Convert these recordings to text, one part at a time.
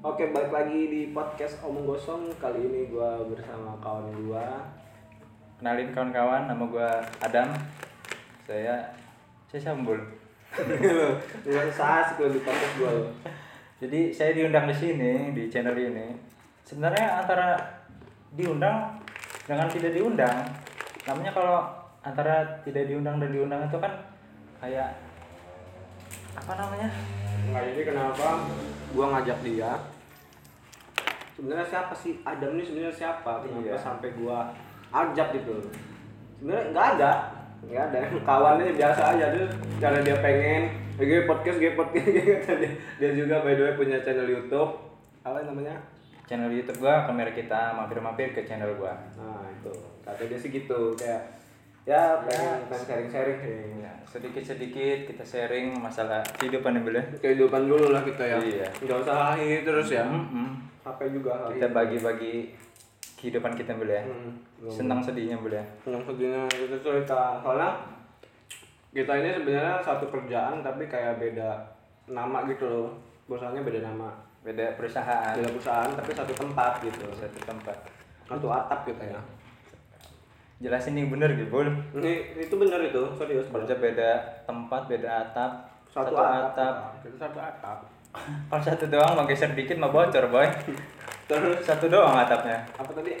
Oke, balik lagi di podcast Omong Gosong. Kali ini gua bersama kawan gua. Kenalin kawan-kawan, nama gua Adam. Saya saya Sambul. Usah asik lo di podcast lo. Jadi saya diundang di sini di channel ini. Sebenarnya antara diundang dengan tidak diundang. Namanya kalau antara tidak diundang dan diundang itu kan kayak apa namanya? Nggak, jadi kenapa gua ngajak dia? Sebenarnya siapa sih Adam ini sebenarnya siapa? Kenapa Iya. sampai gua ajak gitu? Sebenarnya nggak ada, nggak ada. Kawannya biasa aja tuh. Karena dia pengen, "Eh, gue podcast, gue podcast, gitu. dia, dia juga by the way punya channel YouTube. Apa namanya? Channel YouTube gua, kamera kita mampir-mampir ke channel gua. Nah itu, kata dia sih gitu kayak ya pengen, Ya. pengen sharing-sharing. Ya, sedikit-sedikit kita sharing masalah kehidupan ya, boleh. Kehidupan dulu lah kita ya. Iya. Nggak usah ini terus ya. Mm-mm. Capek juga. Kita bagi-bagi kehidupan kita boleh. Hmm, nggak Senang sedihnya boleh. Yang segini itu cerita soalnya kita ini sebenarnya satu kerjaan tapi kayak beda nama gitu loh. Bosannya beda nama. Beda perusahaan, Beda perusahaan tapi satu tempat gitu. satu tempat. Satu atap kita ya. Jelasin yang bener gitu, Bul. Ini itu benar itu, serius. Kerja beda tempat, beda atap, Satu, atap. Kita satu atap. Kalau satu doang mau geser dikit mau bocor, boy. Terus Satu doang atapnya. apa tadi?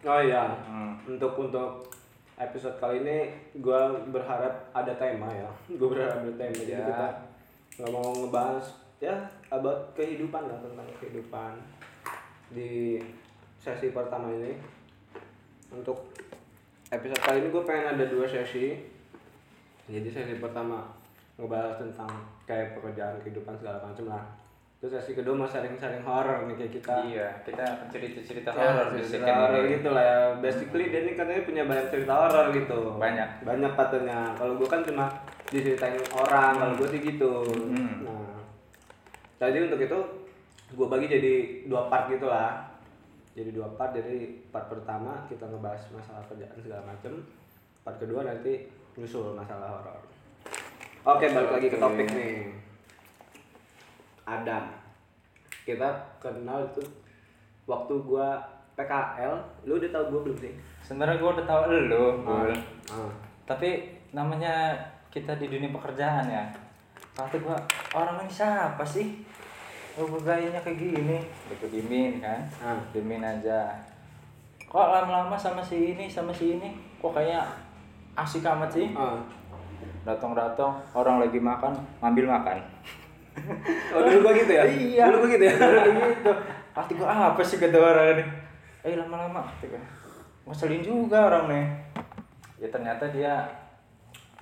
Oh iya. Hmm. Untuk untuk episode kali ini gue berharap ada tema ya. Gue berharap ada tema. Jadi Ya. kita nggak mau ngebahas ya about kehidupan lah tentang kehidupan di sesi pertama ini. Untuk episode kali ini gue pengen ada dua sesi. Jadi sesi pertama ngebahas tentang kayak pekerjaan kehidupan segala macam lah. Terus sesi kedua mau sharing-sharing horror nih kayak kita. Iya, kita cerita-cerita Ya, horor di cerita ini. gitu lah ya. Basically dia ini katanya punya banyak cerita horor gitu. Banyak. Banyak katanya. Kalau gue kan cuma diceritain orang, kalau gue sih gitu. Hmm. Nah, jadi untuk itu gue bagi jadi dua part gitu lah. Jadi dua part. Jadi part pertama kita ngebahas masalah kerjaan segala macem. Part kedua nanti nyusul masalah horor. Oke, balik lagi ke topik nih. Adam. Kita kenal itu waktu gua PKL, lu udah tahu gua belum sih? Sebenarnya gua udah tahu lu, Bul. Ah. Tapi namanya kita di dunia pekerjaan ya. Kata gua, orang ini siapa sih? Oh, gayanya kayak gini. Gitu dimin kan. Ah. Dimin aja. Kok lama-lama sama si ini, sama si ini, kok kayak asik amat sih? Ah. Datang-datang, orang lagi makan, ngambil makan. Oh, dulu gua gitu ya? Iya. Dulu gua gitu ya? Dulu gitu. Pasti gua "Ah, apa sih kata orang ini? Eh lama-lama. Ngeselin juga orang nih. Ya ternyata dia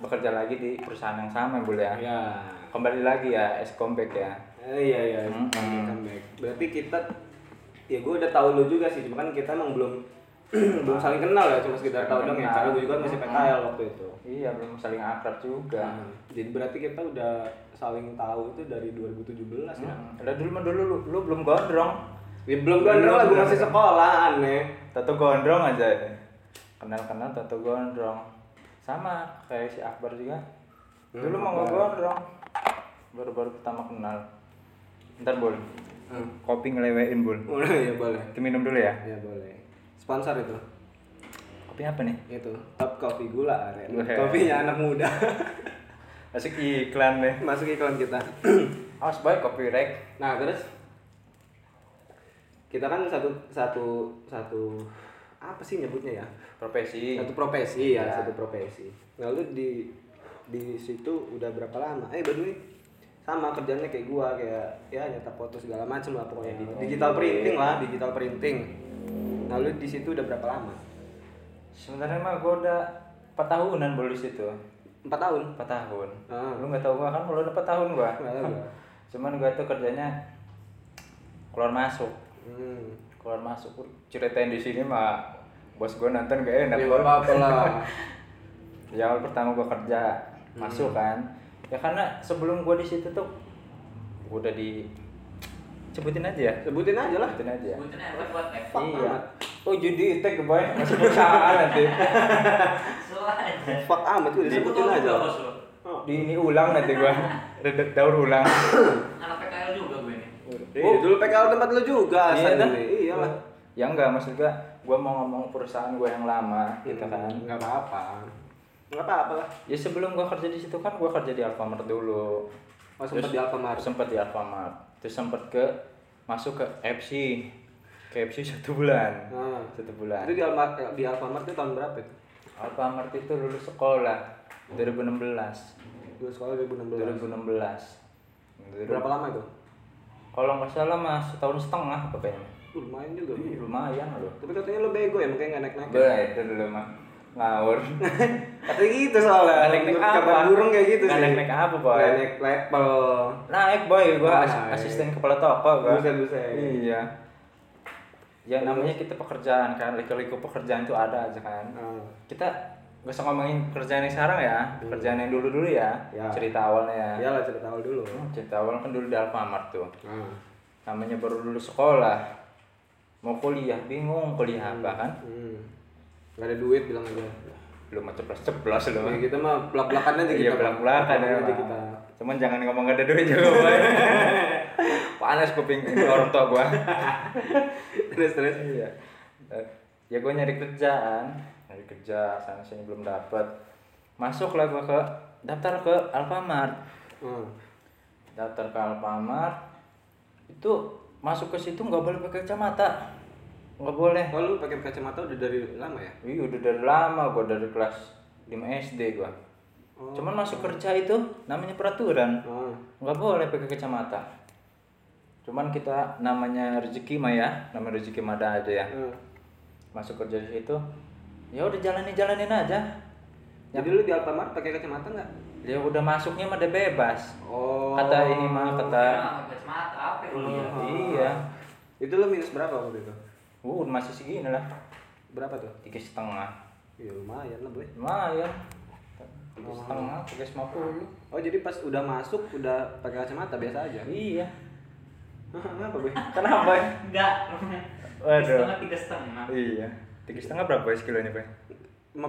bekerja lagi di perusahaan yang sama boleh ya. Ya. Kembali lagi ya, es comeback ya. Eh, iya iya. Mm-mm. Comeback. Berarti kita ya gua udah tahu lu juga sih, cuma kan kita emang belum belum saling kenal ya, cuma sekedar tahu dong ya. Kenal. Karena gua juga masih. PKL waktu itu. Iya, belum saling akrab juga. Nah, jadi berarti kita udah saling tahu itu dari 2017 ya. Hmm. Udah dulu mah dulu lu, lu belum gondrong. Ya belum gondrong lah, gua masih sekolah aneh. Tato gondrong aja. Kenal-kenal tato gondrong. Sama kayak si Akbar juga. Dulu Hmm, mau Akbar. gondrong. Baru-baru pertama kenal. Ntar bol. Hmm. Kopi ngelewein bol. Oh, ya boleh. Kita minum dulu ya. Ya boleh. Sponsor itu. Kopi apa nih? Itu top kopi gula aren. Wah. Kopinya anak muda. Asik iklan nih. Masuk iklan kita. Awas baik kopi rek. Nah, terus kita kan satu satu satu apa sih nyebutnya ya? Profesi. Satu profesi ya, Ya. satu profesi. Nah, lu di di situ udah berapa lama? Eh, the way, sama kerjanya kayak gua kayak ya nyetak foto segala macam lah pokoknya di Oh, digital iya. printing lah, digital printing. Nah, lu di situ udah berapa lama? Sebenarnya mah gua udah 4 tahunan bol di situ. Empat tahun. 4 tahun. Ah. Lu nggak tahu gua kan belum udah 4 tahun gua. Gua. Cuman gua tuh kerjanya keluar masuk. Hmm. keluar masuk ceritain di sini mah bos gue nonton gak enak Ya, apa-apa lah. ya awal pertama gue kerja Hmm. masuk kan ya karena sebelum gue di situ tuh udah di sebutin aja ya Sebutin aja lah. sebutin aja Sebutin aja buat iya oh jadi tag boy masuk perusahaan nanti Soalnya. Fuck amat udah sebutin Betul aja. Oh. di ini ulang nanti gue redek daur ulang Anak PKL juga gue nih. Oh, dulu PKL tempat lu juga iya asal dah. ini. Iyalah. ya enggak maksud gua gua mau ngomong perusahaan gua yang lama gitu kan Enggak apa-apa. Enggak apa-apa lah. ya sebelum gua kerja di situ kan gua kerja di Alfamart dulu Oh, sempat di Alfamart. sempat di Alfamart terus sempat ke masuk ke FC ke FC satu bulan Nah. satu bulan Itu di Alfamart di Alfamart itu tahun berapa itu? Alfamart itu lulus sekolah 2016 Dulu sekolah 2016. 2016 Berapa lama itu? kalau nggak salah mas setahun setengah apa kayaknya Uh, lumayan juga. Ih, lumayan loh Tapi katanya lu bego ya, makanya nggak naik-naik. Beda dulu mah ngawur Katanya gitu soalnya. Naik-naik Untuk apa? Kabar burung kayak gitu sih. naik-naik apa, Boy? Nggak naik level. naik boy gua as- naik. asisten kepala toko gua Buset, buset. iya yang namanya kita pekerjaan kan liku-liku pekerjaan itu ada aja kan Nah, kita gak usah ngomongin pekerjaan yang sekarang ya pekerjaan yang dulu dulu ya, Ya. cerita awalnya ya iyalah cerita awal dulu. Hmm, cerita awal kan dulu di Alfamart tuh Nah. namanya baru lulus sekolah mau kuliah bingung kuliah apa kan Hmm. Gak ada duit bilang aja. belum mau ceplos ceplos lu mah Ya, kita mah belak-belakan aja iya kita. belak belakan ya aja kita. cuman jangan ngomong gak ada duit juga panas kuping orang tua gua Terus terus. iya Eh, ya gue nyari kerjaan nyari kerja sana sini belum dapet masuk lah gue ke daftar ke Alfamart Hmm. daftar ke Alfamart itu masuk ke situ nggak boleh pakai kacamata nggak boleh Oh, lu pakai kacamata udah dari lama ya? Iya udah dari lama gue dari kelas 5 SD gue Oh. cuman masuk kerja itu namanya peraturan Oh. nggak boleh pakai kacamata cuman kita namanya rezeki mah ya namanya rezeki mah ada aja ya Hmm. masuk kerja di situ ya udah jalanin jalanin aja Jadi lu di Alfamart pakai kacamata nggak? ya udah masuknya mah udah bebas Oh. kata ini mah kata Nah, kacamata apa ya iya Itu lu minus berapa waktu itu? Uh masih segini lah Berapa tuh? tiga setengah Ya lumayan lah, Boy. lumayan tiga setengah tiga lima puluh Oh, jadi pas udah masuk udah pakai kacamata biasa aja. iya Kenapa, Boy? kenapa ya Enggak. Waduh. Setengah tiga setengah. iya tiga setengah berapa ya kilonya pak 15.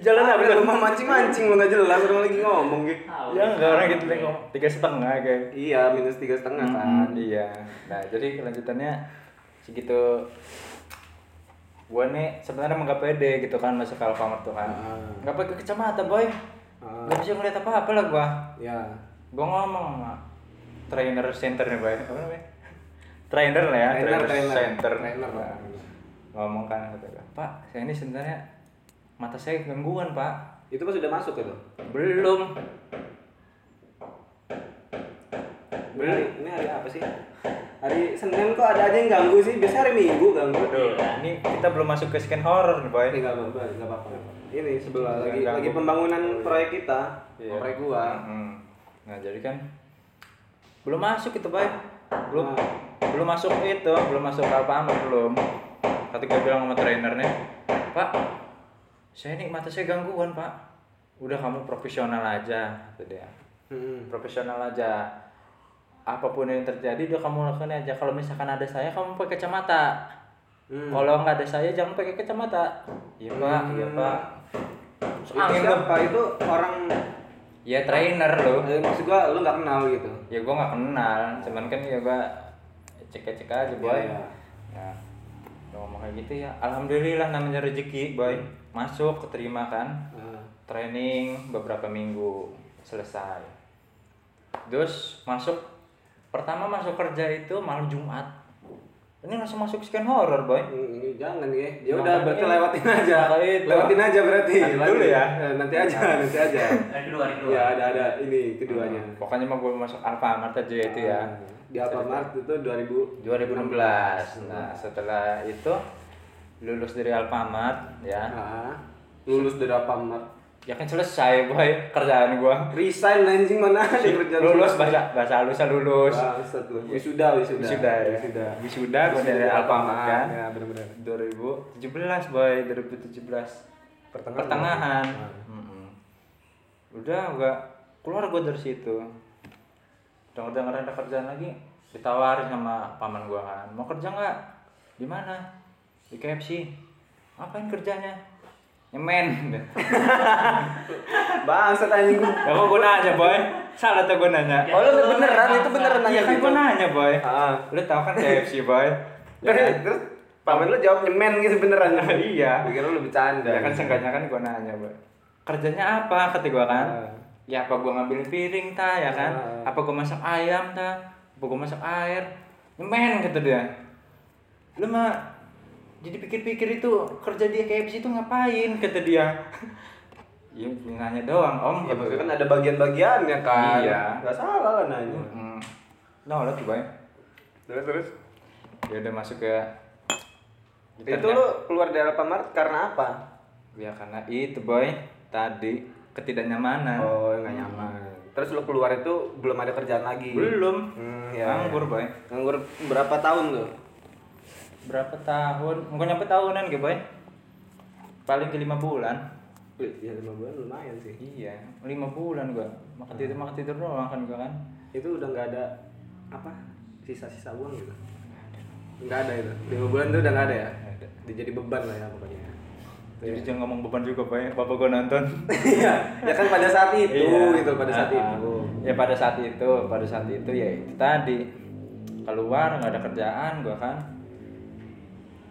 Jalan apa Lu mau mancing-mancing lu nggak jelas orang lagi ngomong gitu. Tahu. ya enggak orang gitu deh ngomong tiga setengah kayak Iya, minus tiga setengah kan. Hmm, iya. Nah, jadi kelanjutannya segitu gua nih sebenarnya emang gak pede gitu kan masuk ke Alfamart tuh kan. Ah. Gak pakai kacamata, boy. Ah. Gak bisa ngeliat apa-apa lah gua. Ya. Gua ngomong sama trainer center nih, boy. Apa namanya? Trainer lah ya, Trainer, trainer, trainer. center. Trainer, Nah, ngomong kan kata gua, Pak, saya ini sebenarnya mata saya gangguan, Pak. Itu pas udah masuk itu. Belum. Ini hari, ini hari apa sih? Hari Senin kok ada aja yang ganggu sih. Biasa hari Minggu ganggu. Aduh, ini kita belum masuk ke scan horror nih, boy. Ini nggak apa-apa, nggak apa-apa. Ini sebelah lagi Ganggu. lagi pembangunan proyek kita, Iya. proyek gua. Mm-mm. Nah jadi kan belum masuk itu bay, belum Nah. belum masuk itu, belum masuk Alfamart belum. Ketika bilang sama trainernya, Pak, saya ini mata saya gangguan Pak. Udah kamu profesional aja, kata dia. Hmm. Profesional aja. Apa pun yang terjadi udah kamu lakukan aja. Kalau misalkan ada saya, kamu pakai kacamata. Hmm. Kalau nggak ada saya, jangan pakai kacamata. Iya Pak, iya Pak. Angin tuh. siapa? Itu orang Ya trainer loh. eh, maksud gua lu nggak kenal gitu. ya gue nggak kenal cuman kan ya gue cek cek aja boy Iya, iya. nah ngomong kayak gitu ya alhamdulillah namanya rezeki boy masuk keterima kan Ah. training beberapa minggu selesai terus masuk pertama masuk kerja itu malam Jumat ini langsung masuk scan horror boy Hmm, ini jangan ya. Ya Makanya- udah berarti lewatin aja. Itu. Lewatin aja berarti. Lanjut dulu ya. Eh, Nanti aja, nanti aja. Hari kedua, hari kedua. Ya ada ada ini keduanya. pokoknya mau gue masuk Alfamart aja itu ya Ah, Di Alfamart itu 2000 2016 nah setelah itu lulus dari Alfamart ya Ah, lulus dari Alfamart. ya kan selesai boy kerjaan gua Resign anjing mana ada kerjaan lulus bahasa bahasa halusnya lulus Bangsat lu. Wisuda, wisuda. wisuda ya Wisuda. wisuda gua dari Alfamart kan Ya, benar-benar. 2017 boy 2017 Pertengahan. pertengahan Ah. Mm-mm. udah gua keluar gua dari situ denger denger ada kerjaan lagi ditawarin sama paman gua kan mau kerja nggak di mana di KFC ngapain kerjanya nyemen Bangsat anjing. ya kok gue nanya boy salah tuh gue nanya Oh, lu beneran itu beneran nanya Iya kan gue nanya boy Ah. lu tau kan KFC boy ya Terus, kan? terus pamen lu jawab nyemen gitu beneran. Iya. Pikir lu bercanda. ya kan seenggaknya kan gue nanya boy kerjanya apa kata gue kan Ah. ya apa gue ngambil piring ta ya kan Ah. apa gue masak ayam ta apa gue masak air nyemen kata dia lu mah jadi pikir-pikir itu kerja di KFC itu ngapain kata dia Iya, nanya doang om. Ya maksudnya kan ada bagian-bagiannya kan. Iya. Gak salah lah nanya. Hmm. Nah, lah tuh boy. Terus terus. Ya udah masuk ke. Itu lu keluar dari Alfamart karena apa? Ya karena itu boy. Tadi ketidaknyamanan. Oh, nggak nyaman. Terus lu keluar itu belum ada kerjaan lagi. Belum. Hmm, ya. Nganggur boy. Nganggur berapa tahun tuh? Berapa tahun? Enggak nyampe tahunan gitu boy. Paling ke lima bulan. Ya lima bulan lumayan sih. Iya, lima bulan gua. Makan tidur makan tidur doang kan gua kan. Itu udah nggak ada apa sisa-sisa uang gitu. Nggak ada itu. Lima bulan tuh udah nggak ada ya. Ada. Jadi beban lah ya pokoknya. Jadi jangan ngomong beban juga boy. Bapak gua nonton. Iya, ya kan pada saat itu Iya. gitu, pada saat Ah, itu. Ya pada saat itu, pada saat itu ya itu tadi keluar nggak ada kerjaan gua kan.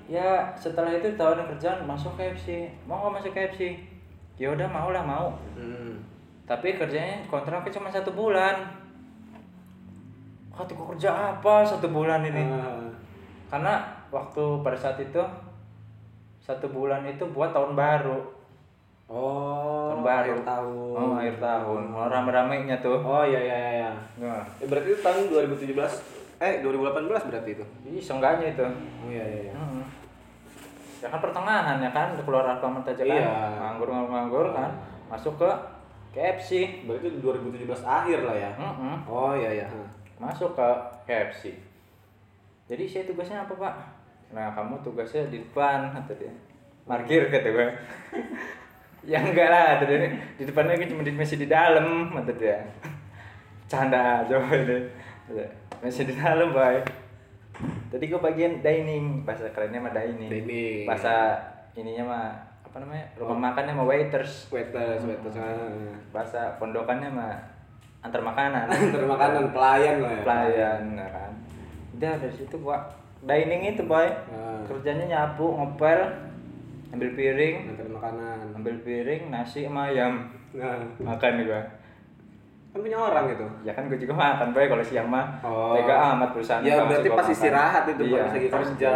Ya setelah itu tawarin kerjaan masuk KFC. Mau nggak masuk KFC? Ya udah mau lah mau. Hmm. Tapi kerjanya kontraknya cuma satu bulan. Kata gua kerja apa satu bulan ini? Ah. Karena waktu pada saat itu satu bulan itu buat tahun baru. Oh, Tahun baru. akhir tahun. Oh akhir tahun. Mau rame-ramenya tuh. Oh iya iya iya. iya. Nah, Eh, berarti itu tahun 2017 eh 2018 berarti itu. Ih, seenggaknya itu. Oh iya iya iya. Hmm. Ya kan pertengahan ya kan, keluar Alfamart aja kan. Iya. Nganggur nganggur nganggur kan. Masuk ke KFC. Berarti itu 2017 akhir lah ya. Mm-mm. Oh iya iya. Masuk ke KFC. Jadi saya tugasnya apa pak? Nah kamu tugasnya di depan kata dia. Parkir kata gue. ya enggak lah kata dia. Di depan lagi cuma masih di dalam kata dia. Canda aja deh. Masih di dalam boy. Tadi gue bagian dining, bahasa kerennya mah dining. Dining. Bahasa ininya mah apa namanya? Rumah makannya mah waiters. Waiters, waiters. ah. Bahasa pondokannya mah antar makanan. Antar makanan pelayan lah ya. pelayan ya kan udah dari situ gua dining itu boy Ah. kerjanya nyapu ngepel ambil piring Antar makanan. ambil piring nasi sama ayam Nah, makan gua kan punya orang itu. ya kan gua juga makan boy kalau siang mah Oh. tega amat perusahaan Ya berarti pas istirahat itu iya, pas lagi pas kerja.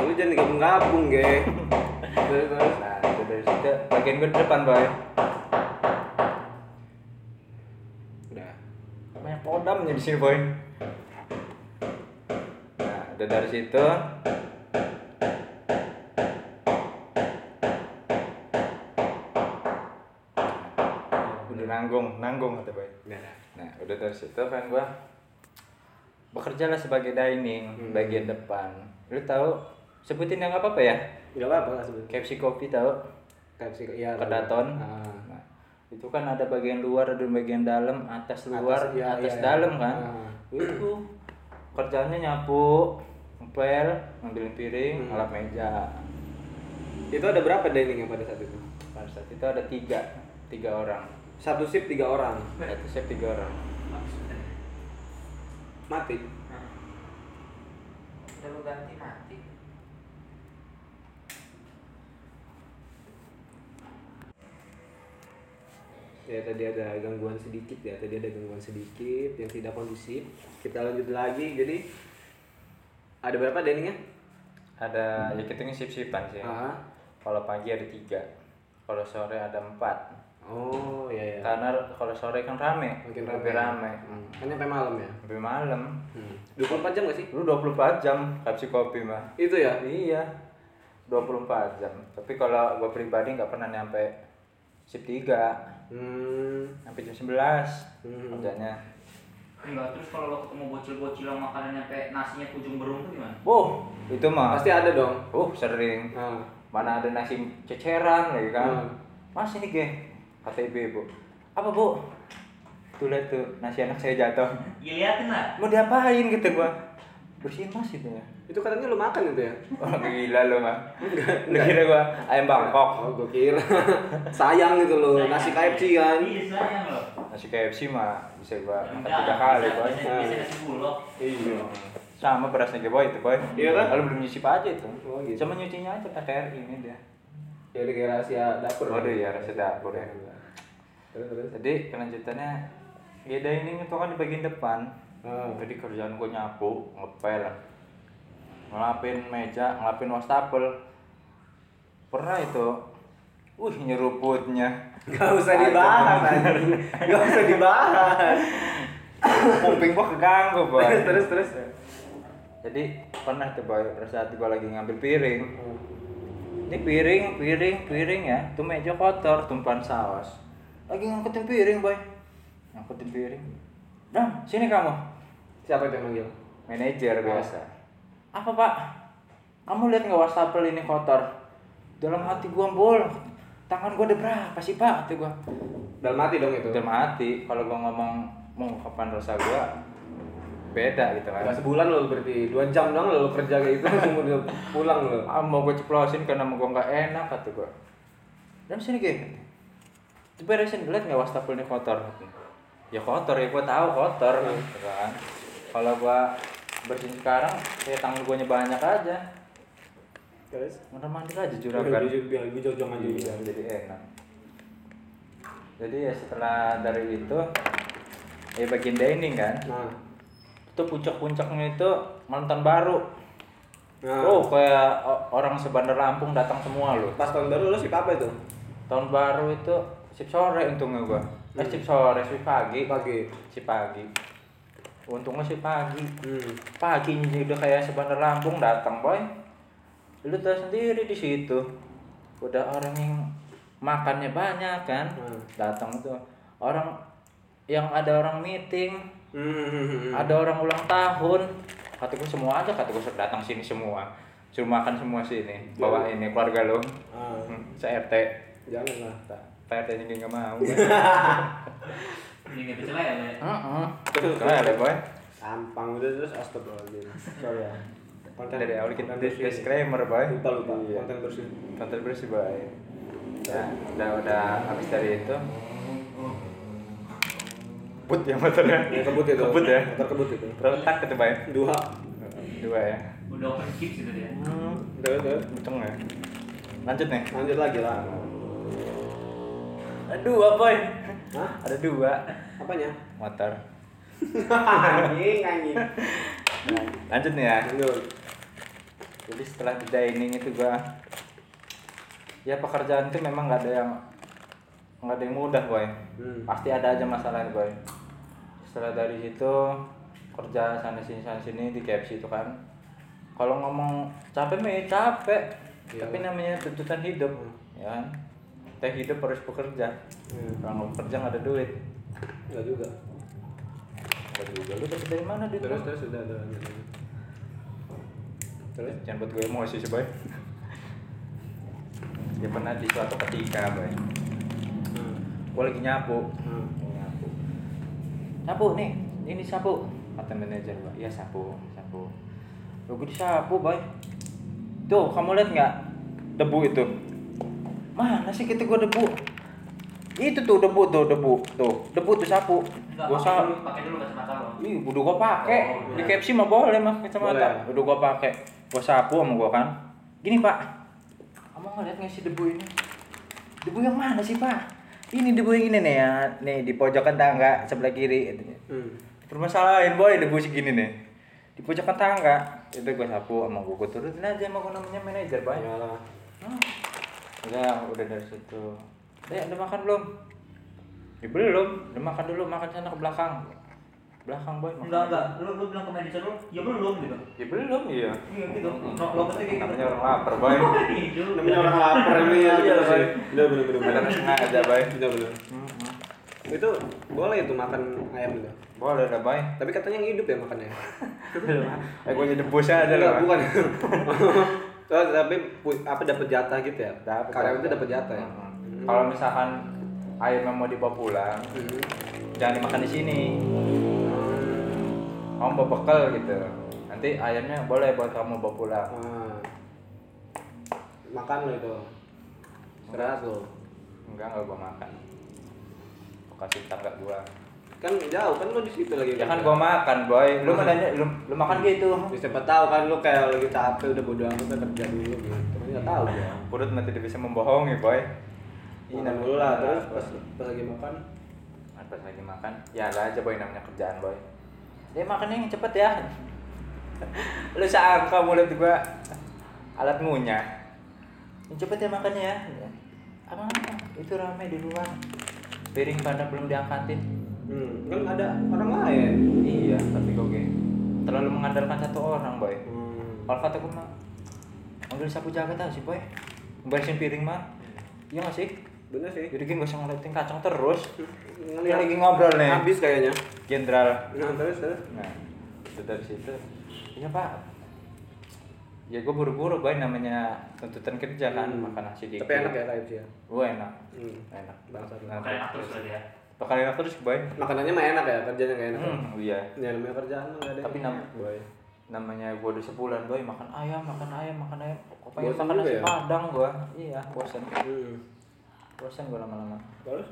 Lu jangan gabung-gabung, ge. Terus terus. nah itu dari situ bagian di depan boy Udah. banyak podamnya di sini boy nah udah dari situ udah nanggung nanggung kata boy Udah. nah udah dari situ kan gua bekerja lah sebagai dining Hmm. bagian depan lu tahu sebutin yang apa apa ya Enggak apa-apa lah sebenarnya. KFC Coffee tahu Kapsi iya. kedaton Ah. nah, itu kan ada bagian luar ada bagian dalam atas Atas, luar iya, atas iya, iya. dalam kan Ah. itu kerjanya nyapu ngepel ngambilin piring Hmm. ngelap meja Itu ada berapa dining yang pada saat itu? pada saat itu ada tiga tiga orang Satu shift tiga orang. satu chef tiga orang Mati. Udah lu ganti mati. Ya tadi ada gangguan sedikit ya, tadi ada gangguan sedikit yang tidak kondusif. Kita lanjut lagi. Jadi ada berapa diningnya? ada ya kita ini sip sipan sih Ah. kalau pagi ada tiga kalau sore ada empat Oh iya iya. karena kalau sore kan rame Makin lebih rame Hmm. Kan sampai malam ya. lebih malam Hmm. 24 jam gak sih? lu 24 jam kapsi kopi mah Itu ya. iya 24 jam tapi kalau gua pribadi nggak pernah nyampe sip 3 Hmm. sampai jam 11 Hmm. kerjanya Enggak, terus kalau lo ketemu bocil-bocil yang makanannya sampai nasinya ujung berung tuh gimana? oh itu mah Pasti ada dong. oh sering Nah. mana ada nasi ceceran lagi kan Hmm. mas ini ke kata ibu apa bu tuh lihat tuh nasi anak saya jatuh Ya liatin lah. mau diapain gitu gua bersihin mas itu ya Itu katanya lu makan itu ya? oh gila lu mah lu kira gua ayam bangkok Oh, gue kira. Sayang gitu loh, nasi KFC kan. Iya sayang loh. nasi KFC mah bisa gua makan Enggak, tiga kali bisa- boy bisa- Bisa nasi bulog. Iya. sama berasnya boy itu boy Iya kan? kalau belum nyisip aja itu Oh, gitu. cuma nyucinya aja pakai air ini dia Ya udah kayak rahasia dapur. Waduh, iya, rahasia dapur ya. Terus terus. jadi kelanjutannya ya dining itu kan di bagian depan. Ah. jadi kerjaan gue nyapu ngepel. Ngelapin meja ngelapin wastafel. Pernah itu. Wih nyeruputnya. Gak usah dibahas anjing. Gak usah dibahas. kuping gua keganggu boy terus terus. jadi pernah tuh boy pada saat gua lagi ngambil piring. Ini piring piring piring ya. Tuh meja kotor tumpahan saus lagi ngangkutin piring boy. Ngangkutin piring. Dam, sini kamu. Siapa itu yang manggil? manajer biasa. Apa pak? Kamu lihat nggak wastafel ini kotor? Dalam hati gua bol tangan gua ada berapa sih pak? Kata gua. Dalam mati dong itu. dalam hati. Kalau gua ngomong mengungkapkan rasa gua beda gitu kan. Gak sebulan lo berarti. Dua jam dong lo kerja kayak gitu. Langsung udah pulang lo. ah, mau gue ceplosin karena mau gue nggak enak kata gue dan sini gini coba beresin lihat nggak wastafelnya kotor ya kotor ya gue tahu kotor gitu kan kalau gue bersihin sekarang ya tangan gue banyak aja Terus? mana mandi aja Biar juragan biar gue jauh aja Iya, jadi enak jadi ya setelah dari itu ya bagian dining kan Nah. itu puncak-puncaknya itu nonton baru Nah. Oh, kayak orang sebandar Lampung datang semua loh. Pas tahun baru lo sih apa itu? Tahun baru itu sip sore untungnya gua. Eh sip sore, sip pagi. Pagi. Sip pagi. Untungnya sip pagi. Hmm. Paginya udah kayak sebandar Lampung datang, boy. Lu tahu sendiri di situ. Udah orang yang makannya banyak kan. Hmm. Datang tuh orang yang ada orang meeting, Hmm. ada orang ulang tahun kata gue semua aja kata gue datang sini semua suruh makan semua sini bawa ini keluarga lo Ah, hmm, saya RT jangan lah. Pak RT nya nggak mau Ini nggak bisa lah ya. Le. Heeh. Keren deh boy Gampang udah terus astagfirullahaladzim. Sorry ya. Konten dari awal kita disclaimer boy Lupa lupa. Iya. Konten bersih. konten bersih boy ya udah udah habis dari itu kebut ya motornya Ya kebut itu. kebut ya Motor kebut itu. berapa tak itu boy Dua. dua ya Udah open skip gitu dia. Terus terus. hitung ya lanjut nih Lanjut lagi lah. Ada dua boy Hah? ada dua Apanya? motor anjing anjing. Lanjut nih ya Lanjut. jadi setelah di dining itu gua ya pekerjaan itu memang nggak ada yang nggak ada yang mudah boy Hmm. pasti ada aja masalah boy setelah dari situ kerja sana sini sana sini di KFC itu kan kalau ngomong capek mah ya capek Iya. tapi namanya tuntutan hidup Hmm. ya kita hidup harus bekerja Hmm. kalau nggak bekerja nggak ada duit Enggak juga. nggak ada juga lu dapet dari mana duit Terus lu? terus udah udah. lanjut, lanjut. Terus jangan buat gue emosi sih boy Ya pernah di suatu ketika boy Hmm. Gue lagi nyapu Hmm. Nyapu Sapu nih, ini sapu Kata manajer gue, iya sapu, sapu Lo gue disapu boy Tuh kamu lihat nggak debu itu Mana sih kita gue debu Itu tuh debu tuh debu Tuh debu tuh sapu Enggak, Gue pakai sapu dulu, pakai dulu kacamata lo. Ih, udah gua pakai. Oh, di. KFC mah boleh mah kacamata. Boleh. Udah gua pakai. Gua sapu sama gua kan. Gini, Pak. Kamu ngeliat nggak sih debu ini? Debu yang mana sih, Pak? Ini debu yang ini nih ya. Nih di pojokan tangga sebelah kiri. Hmm. Permasalahin, boy, debu segini nih. Di pojokan tangga. Itu gua sapu sama gua, gua turutin aja sama gua namanya manajer. Iyalah. Udah, udah dari situ. Dek, udah makan belum? Ya, belum. Udah makan dulu, makan sana ke belakang. Belakang, boy. makan. Enggak, enggak. Lu lu bilang ke manajer lu, ya belum gitu. Ya belum, iya. Iya gitu. No, lo pasti gitu. Namanya orang lapar, boy. Itu. Namanya orang lapar ini ya. Iya, Boy. Bener bener bener. Ada bener. sengaja, boy. Bener bener. Itu boleh itu makan ayam itu. Boleh dah, boy. Tapi katanya yang hidup ya makannya. Eh, gue jadi bos aja Enggak, lah. bukan. Oh, tapi apa dapat jatah gitu ya? Dapet, Karyawan itu dapat jatah ya. Hmm. Kalau misalkan yang mau dibawa pulang, Hmm. jangan dimakan di sini. Kamu bawa bekal gitu. Nanti ayamnya boleh buat kamu bawa pulang Ah. makan lo itu istirahat lo enggak enggak gua makan gua kasih tangga gua kan jauh kan lo di situ lagi. Ya kan gua makan boy. Lu mau nanya lu, lu makan gitu. Ya, siapa tahu kan lo kayak lagi capek udah bodo amat kan kerja dulu gitu. Nggak tahu ya perut mah tidak bisa membohongi boy. Makan dulu lah. Terus pas pas lagi makan? Pas lagi makan ya lah aja boy namanya kerjaan boy. Dia makannya yang cepet ya. Lu sangka mulut gua alat ngunyah. Yang cepet ya makannya ya. Apa itu ramai di luar. Piring pada belum diangkatin hmm, kan ada orang lain. Iya tapi kok kayak terlalu mengandalkan satu orang boy. Hmm. kalau kata gue mah manggil sapu jaga tau sih boy. Beresin piring mah. Iya gak sih? Bener sih. Jadi gak usah ngeliatin kacang terus. Ngeliat- lagi ngobrol nih. Habis kayaknya. Jenderal. Nah terus terus. Nah itu dari situ. Iya pak. Ya gue buru-buru boy namanya tuntutan kerja kan Hmm. makan nasi dikit tapi enak ya KFC ya gue enak. Hmm. enak. Makan enak terus berarti ya. Bakal enak terus boy makanannya mah enak ya kerjanya nggak enak hmm, iya. Ya namanya kerjaan mah nggak ada tapi nam boy. namanya gue udah sebulan boy makan ayam makan ayam makan ayam. Kok pengen makan nasi ya? padang gue iya bosan hmm. bosan gue lama-lama. Terus?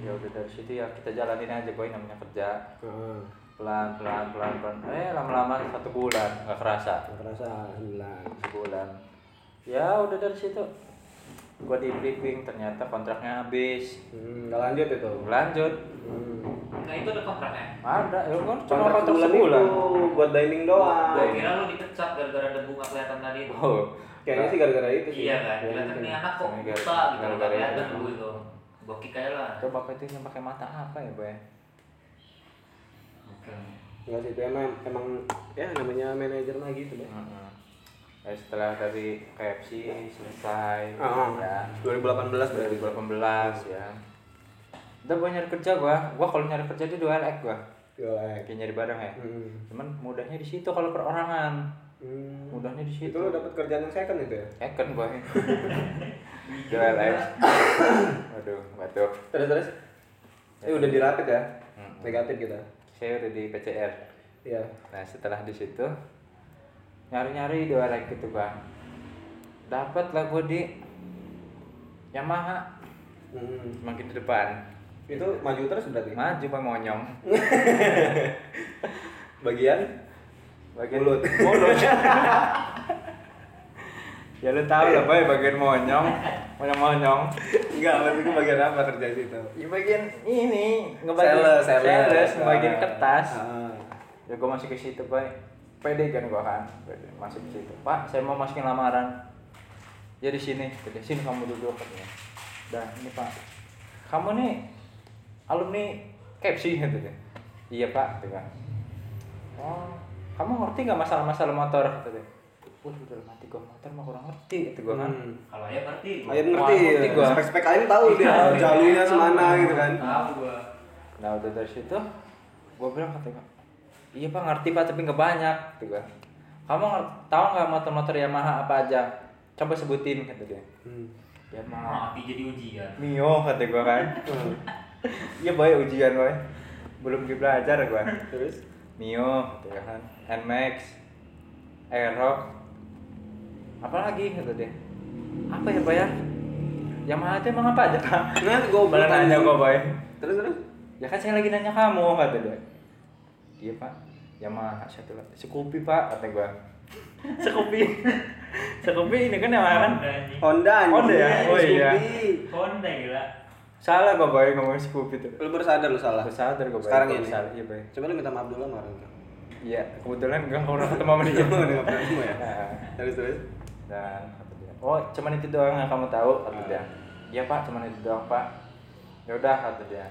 Ya udah dari situ ya kita jalanin aja boy namanya kerja. Ah pelan pelan pelan pelan. Eh lama-lama satu bulan nggak kerasa. Nggak kerasa sembilan sebulan. Ya udah dari situ gua di briefing ternyata kontraknya habis hmm, nggak lanjut itu lanjut hmm. Nah itu ada kontraknya. ada ya kan cuma kontrak kontrak sebulan sebulan itu buat dining doang Gue kira lu dipecat gara-gara debu nggak kelihatan tadi itu. oh kayaknya sih gara-gara itu sih Iya kan, kelihatan nih anak kok Gara-gara- buta gitu, gara-gara kelihatan itu. dulu itu. Gue kick aja lah. coba bapak itu yang pakai mata apa ya boy Enggak sih, itu emang, emang ya namanya manajer mah gitu deh. Mm-mm. Ya, setelah dari KFC selesai Ah, ya 2018 berarti. 2018 ya udah gua nyari kerja gua gua kalau nyari kerja di dua LX gua Jelek. kayak nyari barang ya Hmm. cuman mudahnya di situ kalau perorangan Hmm. mudahnya di situ Itu lo dapat kerjaan yang second itu ya? Second boy. Jual X. Waduh, batuk. Terus terus. Eh udah dirapit ya? Hmm. Negatif kita. Saya udah di PCR. Iya. Nah setelah di situ nyari-nyari dua like gitu bang. Dapat lah gue di Yamaha Hmm. semakin di depan. Itu maju terus berarti. Maju bang monyong. Bagian Bagian Mulut. Mulut. ya lu tahu lah boy bagian monyong, monyong monyong. enggak, maksudku bagian apa kerja di situ? Ya bagian ini ngebagi Sales, sales. sales, ngebagiin kertas. Ah. ya gue masih ke situ pak pede kan gue kan. Pede masuk ke situ. Pak saya mau masukin lamaran. Ya di sini. Di sini kamu duduk katanya. Dah ini pak. Kamu nih alumni Kepsi gitu deh iya pak gitu kan. Oh kamu ngerti nggak masalah-masalah motor? gitu deh Waduh, udah mati gue motor mah kurang ngerti gitu gue kan. Hmm. Kalau ayam ngerti. gua. Ayam Wah, ngerti, ngerti gua. spek-spek ayam tahu dia jalurnya semana gitu kan. Tahu gua. Nah udah dari situ gue bilang kata gue, iya pak ngerti pak tapi nggak banyak gitu gue. Kamu tahu nggak motor-motor Yamaha apa aja? Coba sebutin kata dia. Hmm. Yamaha, Mati jadi ujian. Mio kata gue kan. Iya boy ujian boy. Belum belajar gue. Terus Mio kata dia kan. Nmax, Aerox, apa lagi kata dia. Apa ya pak ya? Yamaha itu emang apa aja pak? Nah, gue Malah nanya gue boy. Terus terus. Ya kan saya lagi nanya kamu kata dia. Iya pak. Yamaha satu lagi. Scoopy pak kata gua. Scoopy. Scoopy ini kan Yamaha kan. Honda anjing. Honda ya? Oh, iya. Scoopy. Honda gila. Salah gua boy ngomong Scoopy tuh. Lu baru sadar lu salah. Gua sadar gua boy. Sekarang ini. Salah. Iya boy. Coba lu minta maaf dulu sama orang. Iya kebetulan gua nggak pernah ketemu sama dia. Udah nggak pernah ketemu ya? Terus terus. Dan. Oh cuman itu doang yang kamu tahu kata Ah. dia. Iya pak cuman itu doang pak. Ya udah kata dia.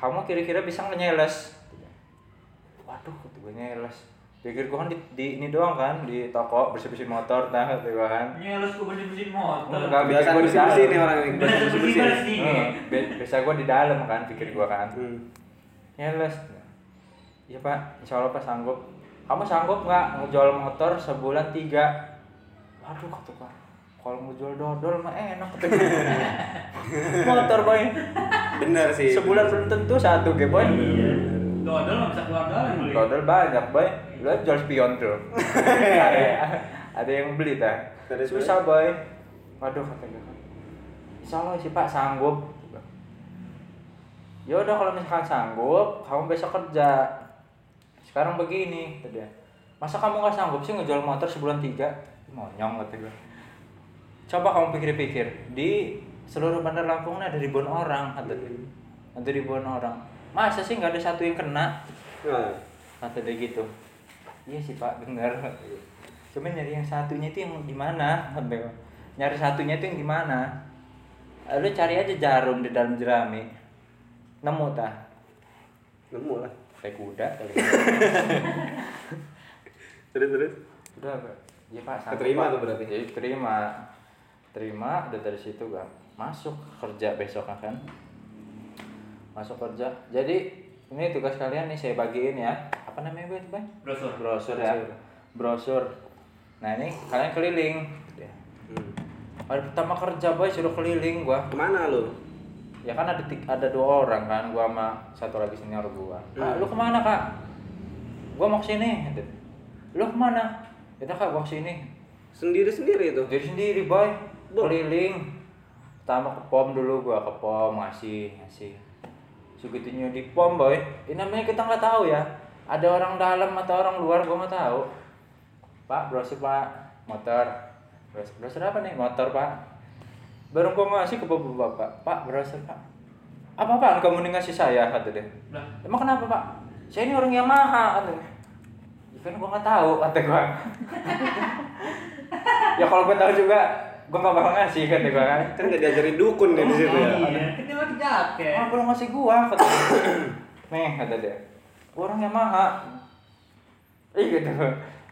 Kamu kira-kira bisa nggak nyeles? Waduh gue nyeles. Pikir gua kan di, di ini doang kan di toko bersih-bersih motor nah gua kan. Nyelus gua bersih-bersihin motor. Enggak, pikir Kebiasaan gua di bersih bersih nih orang ini. Bersih bersih Bersih bersih. Biasa gua di dalam kan pikir gua kan. Hmm. Nyeles. Iya pak, insya Allah pak sanggup. Kamu sanggup nggak ngejual motor sebulan tiga? Waduh kata pak, kalau ngejual dodol mah enak kata motor boy, Bener sih. sebulan belum tentu satu ge boy. Iya. Dodol nggak bisa keluar dalam beli. Dodol banyak boy. Lu aja jual spion tuh. ada, ada yang beli dah. Terus, Susah boy. Waduh kata gue. Insya Allah sih pak sanggup. Ya udah kalau misalkan sanggup, kamu besok kerja. Sekarang begini, kata dia. Masa kamu nggak sanggup sih ngejual motor sebulan tiga? Monyong kata gue. Coba kamu pikir-pikir, di seluruh bandar Lampung ada ribuan orang, kata dia. Ada ribuan orang. Masa sih nggak ada satu yang kena? Nah, kata dia gitu iya sih pak bener cuman nyari yang satunya itu yang di mana nyari satunya itu yang di mana lu cari aja jarum di dalam jerami nemu tah nemu lah. kayak kuda kali Terus terus. udah Pak. iya pak sanggup, Keterima Pak. tuh berarti? Iya, terima terima udah dari situ kan masuk kerja besok kan masuk kerja jadi ini tugas kalian nih saya bagiin ya apa namanya Bang? Bang? Brosur. brosur ya brosur nah ini kalian keliling Hmm. hari pertama kerja boy suruh keliling gua Ke mana lu? ya kan ada ada dua orang kan gua sama satu lagi senior gua kak Hmm. lu ke mana kak gua mau ke sini Gitu. lu ke mana ya udah, kak gua ke sini Sendiri sendiri itu. jadi sendiri boy Bo- keliling pertama ke pom dulu gua ke pom ngasih ngasih segitunya di pom boy. Ini namanya kita nggak tahu ya. Ada orang dalam atau orang luar gua nggak tahu. Pak brosur pak. Motor. Brosur, brosur apa nih? Motor pak. Baru gua ngasih ke bapak-bapak pak. Brosur pak. Apa apaan kamu nih ngasih saya kata dia. Lah, emang kenapa pak? Saya ini orang Yamaha kata dia. "Ya kan gua nggak tahu kata gua. Ya kalau gua tahu juga gua nggak bakal ngasih kata gua kan. Kan gak diajarin dukun deh di situ ya. Iya, kan dia pakai jaket. ah belum ngasih gua kata nih kata dia. "Gua orang Yamaha Ih gitu.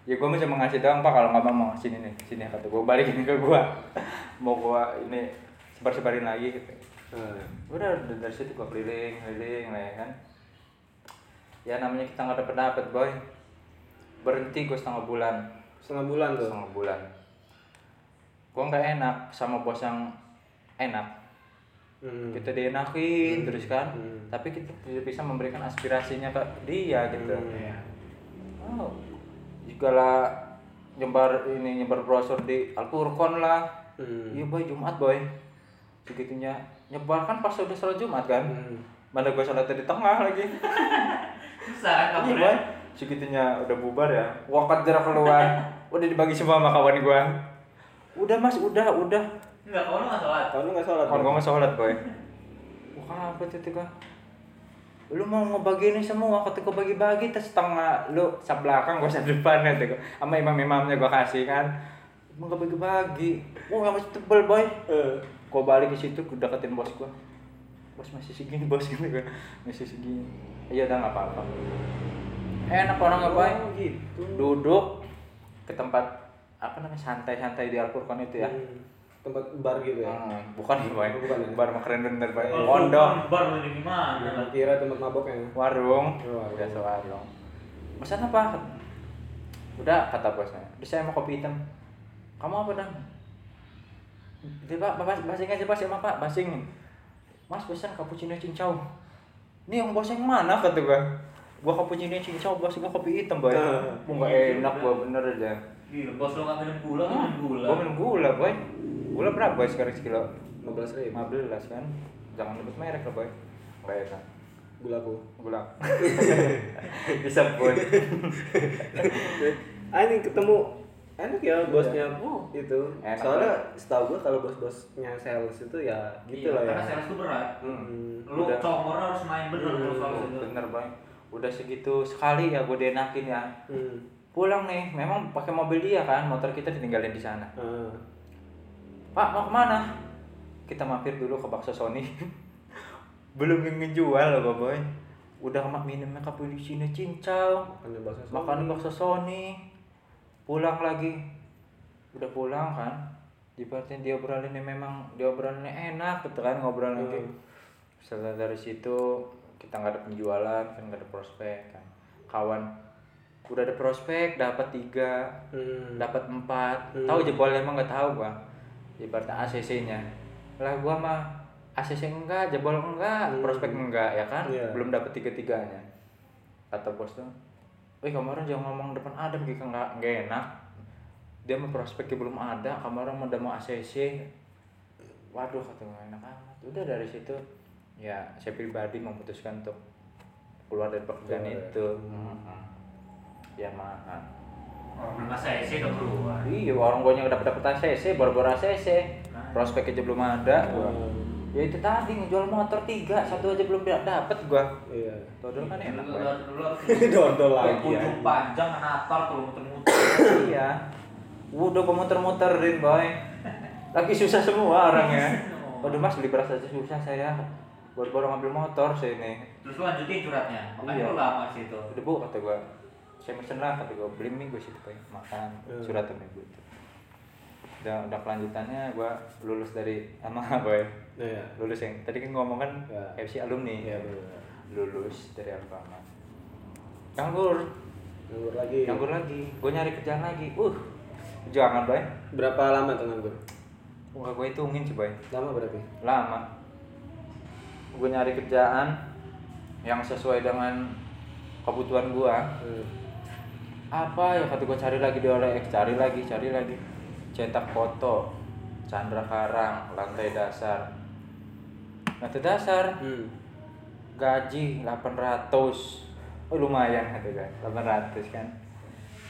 Ya gua masih mengasih doang pak kalau nggak mau sini nih sini kata gua. Balikin ke gua. Mau gua ini sebar sebarin lagi gitu. Nah, udah udah dari situ gua keliling keliling lah ya kan. Ya namanya kita nggak dapet dapet boy. Berhenti gua setengah bulan. Setengah bulan tuh. setengah bulan gua nggak enak sama bos yang enak Hmm. kita dienakin Hmm. terus kan Hmm. tapi kita tidak bisa memberikan aspirasinya ke dia gitu Hmm. Iya. oh jikalau nyebar ini nyebar brosur di Al-Furqon lah Hmm. iya boy Jumat boy segitunya nyebar kan pas udah sholat Jumat kan Hmm. mana gue sholatnya di tengah lagi Susah kan iya boy segitunya udah bubar ya wakat jarak keluar udah dibagi semua sama kawan gue udah mas udah udah Enggak, kalau lu nggak sholat. Kalau lu nggak sholat. kawan gue Bang? nggak sholat boy wah apa tiga lu mau ngebagi ini semua ketika bagi-bagi terus setengah lu sab belakang gue sab depan kan tuh sama imam-imamnya gue kasih kan mau nggak bagi-bagi wah yang masih tebel boy Eh. Gua balik ke situ gua deketin bos gua. Bos masih segini bos gitu kan. Masih segini. Iya udah nggak apa-apa. Enak orang ngapain? Oh, gitu. Duduk ke tempat apa namanya santai-santai di Al-Furqan itu ya. Hmm. Tempat bar gitu ya. Hmm, bukan ya, Boy. Bukan ya? Bar mah keren bener, Boy. Oh, Pondok, Baru ini gimana? Nah, kira tempat mabok ya. warung, Oh, warung. Pesan apa? Udah kata bosnya. Udah saya mau kopi hitam. Kamu apa dong? Dia pak, basing aja pak, sama pak, basing. Mas pesan cappuccino cincau. Ini yang bos yang mana kata gua? Gua cappuccino cincau, bos gua kopi hitam boy. Mau nggak enak gua bener aja. Gila, bos lo nggak minum gula, kan minum gula. Gua minum gula boy. Gula berapa boy sekarang sekilo? 15 ribu. 15 kan. Jangan nyebut merek lah boy. Nggak enak. Gulaku. Gula. Disebut. Ah ini ketemu enak ya bosnya Oh. itu. Enak Soalnya setahu gua kalau bos-bosnya sales itu ya gitu Iya, lah ya. Karena sales itu berat. Hmm. Lu Udah. harus main bener Hmm, kalau soal itu. Bener boy. Udah segitu sekali ya gue dienakin ya. Hmm. Pulang nih, memang pakai mobil dia kan, motor kita ditinggalin di sana. Ah. Pak mau ke mana? Kita mampir dulu ke bakso Sony. Belum ngejual loh boy. Udah mak minumnya cappuccino cincau, Makan bakso. makan bakso Sony. Pulang lagi. Udah pulang kan. Ibaratnya dia obrolinnya memang dia obrolinnya enak gitu kan ngobrol lagi. Hmm. Setelah dari situ kita nggak ada penjualan kan nggak ada prospek kan. Kawan udah ada prospek dapat tiga Hmm. dapat empat. Hmm. tahu jebol emang nggak tahu gua. Ibaratnya ACC nya lah gua mah ACC enggak jebol enggak Hmm. prospek enggak ya kan? Iya. belum dapat tiga tiganya kata bos tuh Wih orang jangan ngomong depan Adam gitu nggak nggak enak. Dia mau prospeknya belum ada orang udah mau ACC waduh kata gue enak amat. Udah dari situ ya saya pribadi memutuskan untuk keluar dari pekerjaan itu. Ya mahal Orang belum saya sih udah keluar. iya orang gue dapat dapat ACC baru-baru ACC prospek aja belum ada gua. ya itu tadi ngejual motor tiga satu aja belum dapat gua Iya. dodol kan enak Dulu Boy. dulu harus Dodol lagi. ujung panjang natal kalau muter-muter. iya udah gue muter-muterin boy lagi susah semua orangnya waduh mas beli beras aja susah saya baru-baru ngambil motor saya ini Terus lu lanjutin curhatnya. Makanya Iya. lu lama situ. udah bu kata gua saya pesen lah kata gua beli mie gue situ Boy. makan Hmm. surat sama ibu itu udah udah kelanjutannya gua lulus dari sama boy Iya. lulus yang tadi kan ngomong kan Ya. FC alumni Iya benar. lulus dari Alfamart nganggur Nganggur lagi. nganggur lagi gue nyari kerjaan lagi uh jangan boy Berapa lama tuh nganggur? Wah, gue hitungin sih, boy. Lama berarti? Lama. Gue nyari kerjaan yang sesuai dengan kebutuhan gue. Hmm. Apa ya kata gue cari lagi di OLX, cari lagi, cari lagi. Cetak foto, Chandra Karang, lantai dasar. Lantai dasar, Hmm. gaji 800. Oh lumayan kata gue, 800 kan.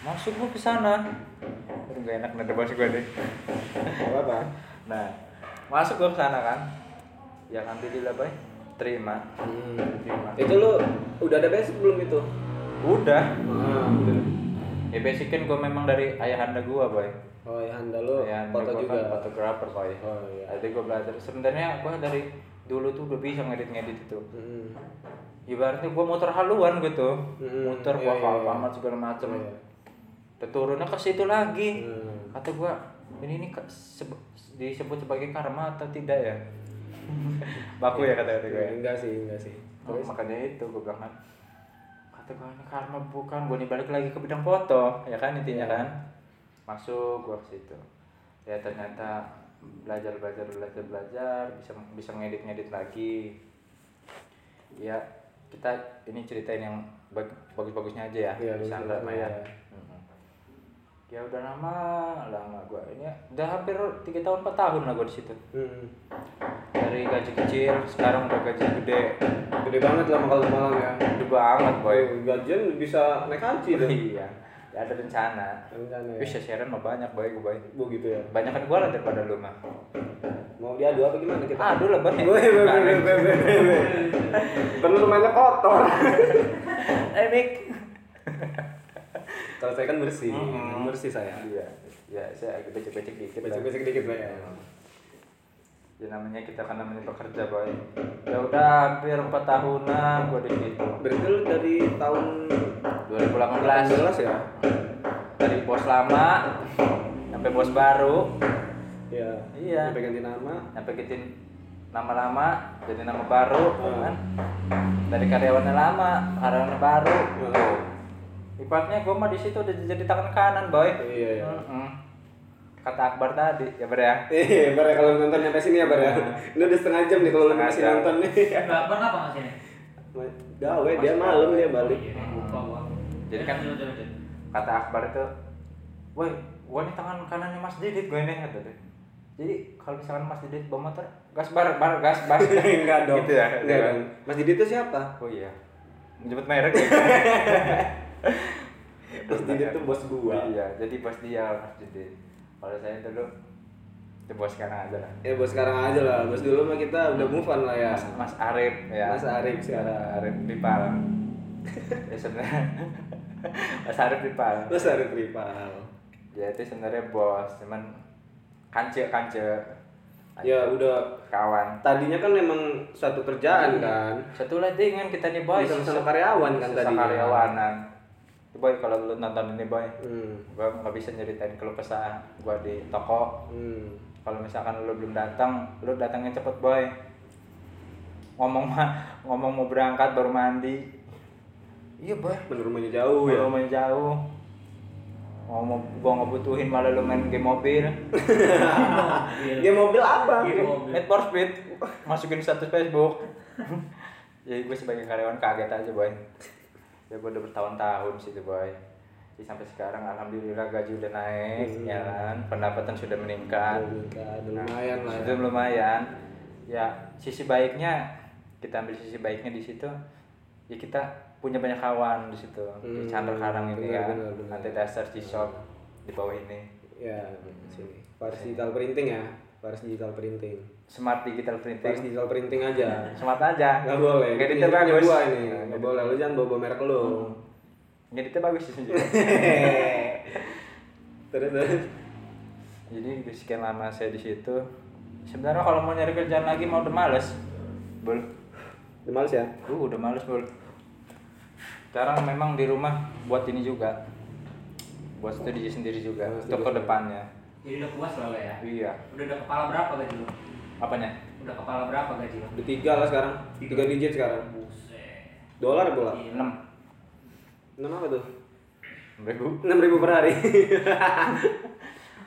Masuk gue ke sana. Aduh gak enak nada bos gue deh. Gak apa-apa. Nah, masuk gue ke sana kan. Ya alhamdulillah, Boy. Terima. Hmm. Terima. Itu lu udah ada basic belum itu? Udah. Ah, udah. Ya basic kan gue memang dari ayahanda gue, Boy. Oh ya anda lu Ayahanda foto gua juga. Kan fotografer, Boy. Oh iya. Jadi gue belajar. Sebenarnya gue dari dulu tuh udah bisa ngedit-ngedit itu. Hmm. Ibaratnya gue muter haluan gitu. Hmm, Muter iya, gua iya, iya. amat segala macem. Iya. Terus turunnya ke situ lagi. Hmm. Kata gue, ini ini disebut sebagai karma atau tidak ya? Baku ya kata-kata gue. Enggak sih, enggak sih. Oh, makanya itu gue bilang kan gue ini karma bukan gue nih balik lagi ke bidang foto ya kan intinya Iya. kan. Masuk gue ke situ. Ya ternyata belajar belajar belajar belajar bisa bisa ngedit ngedit lagi. Ya kita ini ceritain yang bag- bagus-bagusnya aja ya Iya, bisa bagus-bagusnya lah ya? ya. Ya udah lama lama gue ini ya, udah hampir tiga tahun empat tahun lah gue di situ. Hmm. Dari gaji kecil sekarang udah gaji gede Gede banget lah kalau malam ya. gede banget boy Oh, gajian bisa naik haji dong. iya ya ada rencana Rencana ya. bisa sharean mah banyak boy gue boy Bu gitu ya. banyak kan gue lah daripada lu mah Mau diadu apa gimana kita? aduh lah boy Gue, gue, gue, gue, gue, gue. Perlu mainnya kotor. eh Mik Kalau saya kan bersih, Mm-mm. bersih saya. iya ya saya agak becek-becek dikit lah. Becek-becek dikit lah ya. Ya namanya kita kan namanya pekerja boy ya udah hampir empat tahunan gue di situ Berarti lu dari tahun 2018 18 ya? dari bos lama sampai bos baru Iya. Iya. Sampai ganti nama. sampai bikin nama lama jadi nama baru Hmm. kan dari karyawannya lama karyawannya baru Heeh. ibaratnya gue mah di situ udah jadi tangan kanan boy Iya, iya. Mm-mm. Kata Akbar tadi ya ber ya Eh, Bar ya kalau nonton sampai sini ya Bar ya. Ini udah setengah jam nih kalau lu masih nonton nih. Enggak pernah apa nggak sini? Gawe dia malam dia balik. Iya, gua. Jadi kan- kata Akbar itu woi gue nih tangan kanannya Mas Didit gue nih kata dia jadi kalau misalkan Mas Didit bawa motor gas bar bar gas bar Enggak dong. gitu ya Enggak dong. Mas Didi itu siapa? oh iya menyebut merek ya Mas Didi itu bos gua. iya jadi bos dia Mas Didit kalau saya dulu itu bos sekarang aja lah. Ya bos sekarang aja lah. Bos dulu mah kita udah move on lah ya. Mas, Mas Arif ya. Mas Arif sekarang. Arif Ripal. Ya sebenarnya. Mas Arif Ripal. Mas Arif Ripal. ya itu sebenarnya bos. Cuman kance kance. Ya udah. Kawan. Tadinya kan memang satu kerjaan kan. satu lagi dengan kita nih boy. Sama-sama karyawan kan tadi karyawanan boy kalau lu nonton ini boy Hmm. gua nggak bisa nyeritain keluh kesah gua di toko Hmm. kalau misalkan lu belum datang lu datangnya cepet boy ngomong mah ngomong mau berangkat baru mandi iya boy Bener rumahnya jauh ya. Kalau main jauh ngomong gua ngebutuhin malah lu main game mobil Dia mobil apa? Mobil. Need for Speed masukin status Facebook jadi gue sebagai karyawan kaget aja boy ya gue udah bertahun-tahun sih tuh boy Jadi sampai sekarang alhamdulillah gaji udah naik Hmm. ya kan pendapatan sudah meningkat Udah Nah, lumayan lah Sudah ya. lumayan. Ya, sisi baiknya kita ambil sisi baiknya di situ. Ya kita punya banyak kawan di situ. Di Hmm, Chandra Karang ini benar, kan. Nanti dasar Cishop di bawah ini. Ya, sini. Paris Digital Printing ya. Paris Digital Printing. Smart Digital Printing. Digital Printing aja. Smart aja. Gak boleh. Gak detail punya bagus. gua ini. Nah, Gak ngedit- boleh. Lu jangan bawa bawa merek lu. Ngeditnya bagus sih sebenarnya. terus terus. Jadi di sekian lama saya di situ. Sebenarnya kalau mau nyari kerjaan lagi mau udah males. Bul. Udah males ya? Uh, udah males, Bul. Sekarang memang di rumah buat ini juga. Buat studi sendiri juga untuk studi ke sendiri. depannya. Jadi udah puas lah ya. Iya. Udah ada kepala berapa gaji lo? Apanya? Udah kepala berapa gaji lo? Udah tiga lah sekarang. Tiga digit sekarang. Buset. Dolar bola. Iya. 6 Enam apa tuh? ribu. Enam ribu per hari.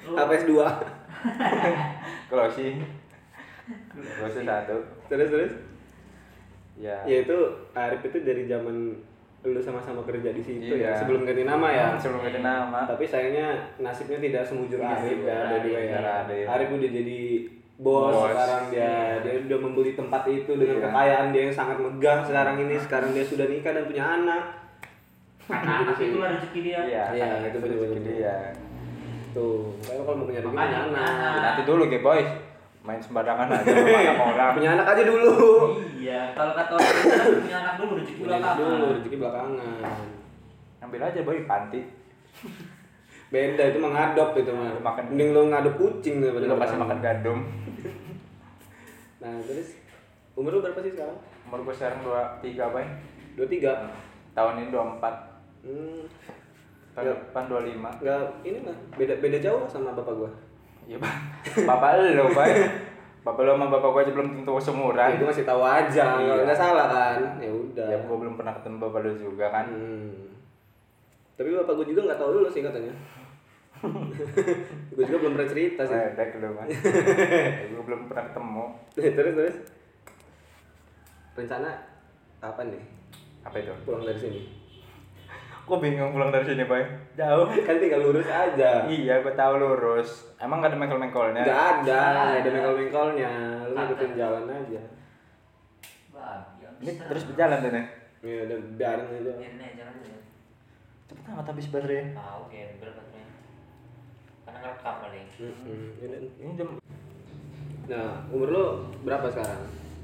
APS 2 Kalau sih Kalau sih satu. Terus terus. Ya. Ya itu Arif itu dari zaman lu sama-sama kerja di situ Iya. ya sebelum ganti nama ya. Sebelum ganti nama. Tapi sayangnya nasibnya tidak semujur Tidak Arif semujur ya dari Arif, ya. Arif udah jadi bos, Bos. sekarang dia dia udah membeli tempat itu dengan Iya. kekayaan dia yang sangat megah sekarang ini sekarang dia sudah nikah dan punya anak. Anak itu lah rezeki dia. Iya, Iya, anak itu rezeki dia. Tuh, kalau kalau mau punya rezeki punya anak. Nanti dulu ge boys. Main sembarangan aja sama anak orang. Punya anak aja dulu. Iya, kalau kata orang Indonesia, punya anak dulu rezeki belakangan. dulu, rezeki belakangan. Ambil aja boy panti. Beda itu mengadop itu mah. Makan- Mending lo ngadop kucing daripada kasih ngadop makan gandum. Nah, terus umur lu berapa sih sekarang? Umur gue sekarang 23 boy. 23. Tahun ini 24. Hmm. Tahun Yap. depan 25. Enggak ini mah beda beda jauh sama bapak gua. Iya bang. Bapak lu boy. Bapak lu sama bapak gue aja belum tentu seumuran. Ya, itu masih tahu aja, Iya. nggak nggak salah kan? Ya udah. Ya gue belum pernah ketemu bapak lu juga kan. Hmm. Tapi bapak gua juga nggak tahu dulu sih katanya. gua juga belum pernah cerita sih. Ledek lu kan. gue belum pernah ketemu. terus terus. Rencana kapan nih Apa itu? pulang dari sini? Kok bingung pulang dari sini boy? Jauh. Kan tinggal lurus aja. Iya, gue tahu lurus. Emang gak ada mengkol-mengkolnya? Nggak ada, ada ada. mengkol-mengkolnya. Lu ngikutin jalan aja. Bahagia. Ini terus berjalan tuh nih. Ya udah biarin aja. Ini jangan aja. Cepet amat habis baterai. Tahu kayak berapa? Karena ngerekam. Ini- Ini jam Nah, umur lu berapa sekarang?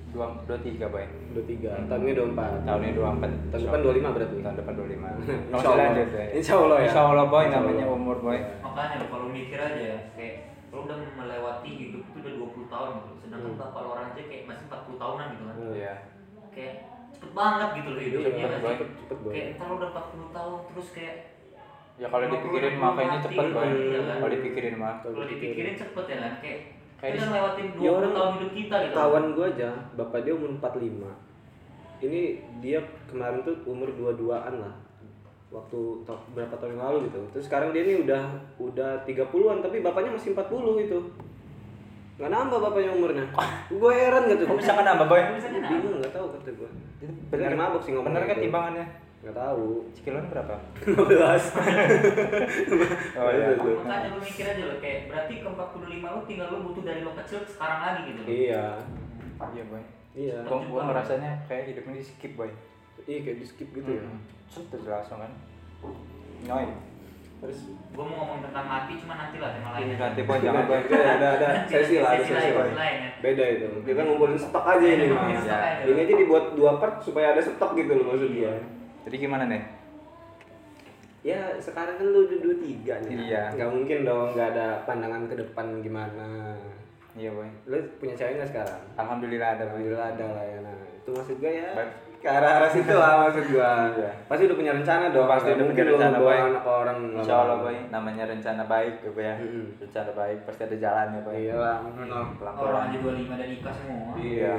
dua dua tiga boy. 23. Tahun ini 24. Tahun ini dua empat. Tahun depan 25 berarti. Tahun depan dua lima. Insya Allah. Insya Allah ya. Insya Allah boy Insya Allah. namanya umur boy. Makanya lo kalau mikir aja ya, kayak lo udah melewati hidup itu udah 20 tahun gitu. Sedangkan Hmm. bapak lo orang aja kayak masih 40 tahunan gitu kan. Hmm. Iya. Kayak cepet banget gitu loh hidupnya. Cepet, nggak sih? cepet, cepet banget. Kayak ntar lo udah 40 tahun terus kayak Ya kalau 50 dipikirin mah kayaknya cepet gitu, boy. iya kan? Kalau dipikirin mah. kalau dipikirin cepet ya kan kayak Kayak kita ngelewatin 20 Ya orang- tahun hidup kita gitu. Kawan gua aja, bapak dia umur 45. Ini dia kemarin tuh umur 22-an lah. Waktu berapa tahun yang lalu gitu. Terus sekarang dia ini udah udah 30-an tapi bapaknya masih 40 itu. Nggak nambah bapaknya umurnya. Gua heran gitu. Kok bisa nggak nambah boy? Bingung nggak tahu kata gua. Itu Lagi mabuk sih ngomong Bener kan gitu. timbangannya? Nggak tahu. Cikilon berapa? 15. Oh iya. Betul. Makanya lu mikir aja lo kayak berarti ke 45 lu tinggal lu butuh dari lo kecil ke sekarang lagi gitu. loh. Iya. Iya boy. Iya. Gua, gua ngerasanya kayak hidup ini skip boy. Iya kayak di skip gitu ya. Hmm. Set, terus langsung kan. Noy. Terus Gua mau ngomong tentang mati cuma nanti lah tema lainnya. Nanti boy jangan boy. ada ada ada sesi lah, ada Sesi sesi lain, lain ya. Beda itu. Kita ngumpulin stok aja ini Iya. Ini aja dibuat dua part supaya ada stok gitu loh maksud gua. Jadi gimana nih? Ya sekarang kan lu udah dua tiga nih. Iya. Gak mungkin dong nggak ada pandangan ke depan gimana. Iya boy. Lu punya cewek nggak sekarang? Alhamdulillah ada. Alhamdulillah ada lah ya. Nah itu maksud gua ya. Baik. Ke arah arah situ lah maksud gua. Iya. Pasti udah punya rencana dong. Pasti udah punya rencana, Boy. anak orang. Insya Allah boy. Namanya rencana baik ya boy ya. Mm-mm. Rencana baik pasti ada jalannya boy. Iya lah. Orang aja 25 dan nikah semua. Iya.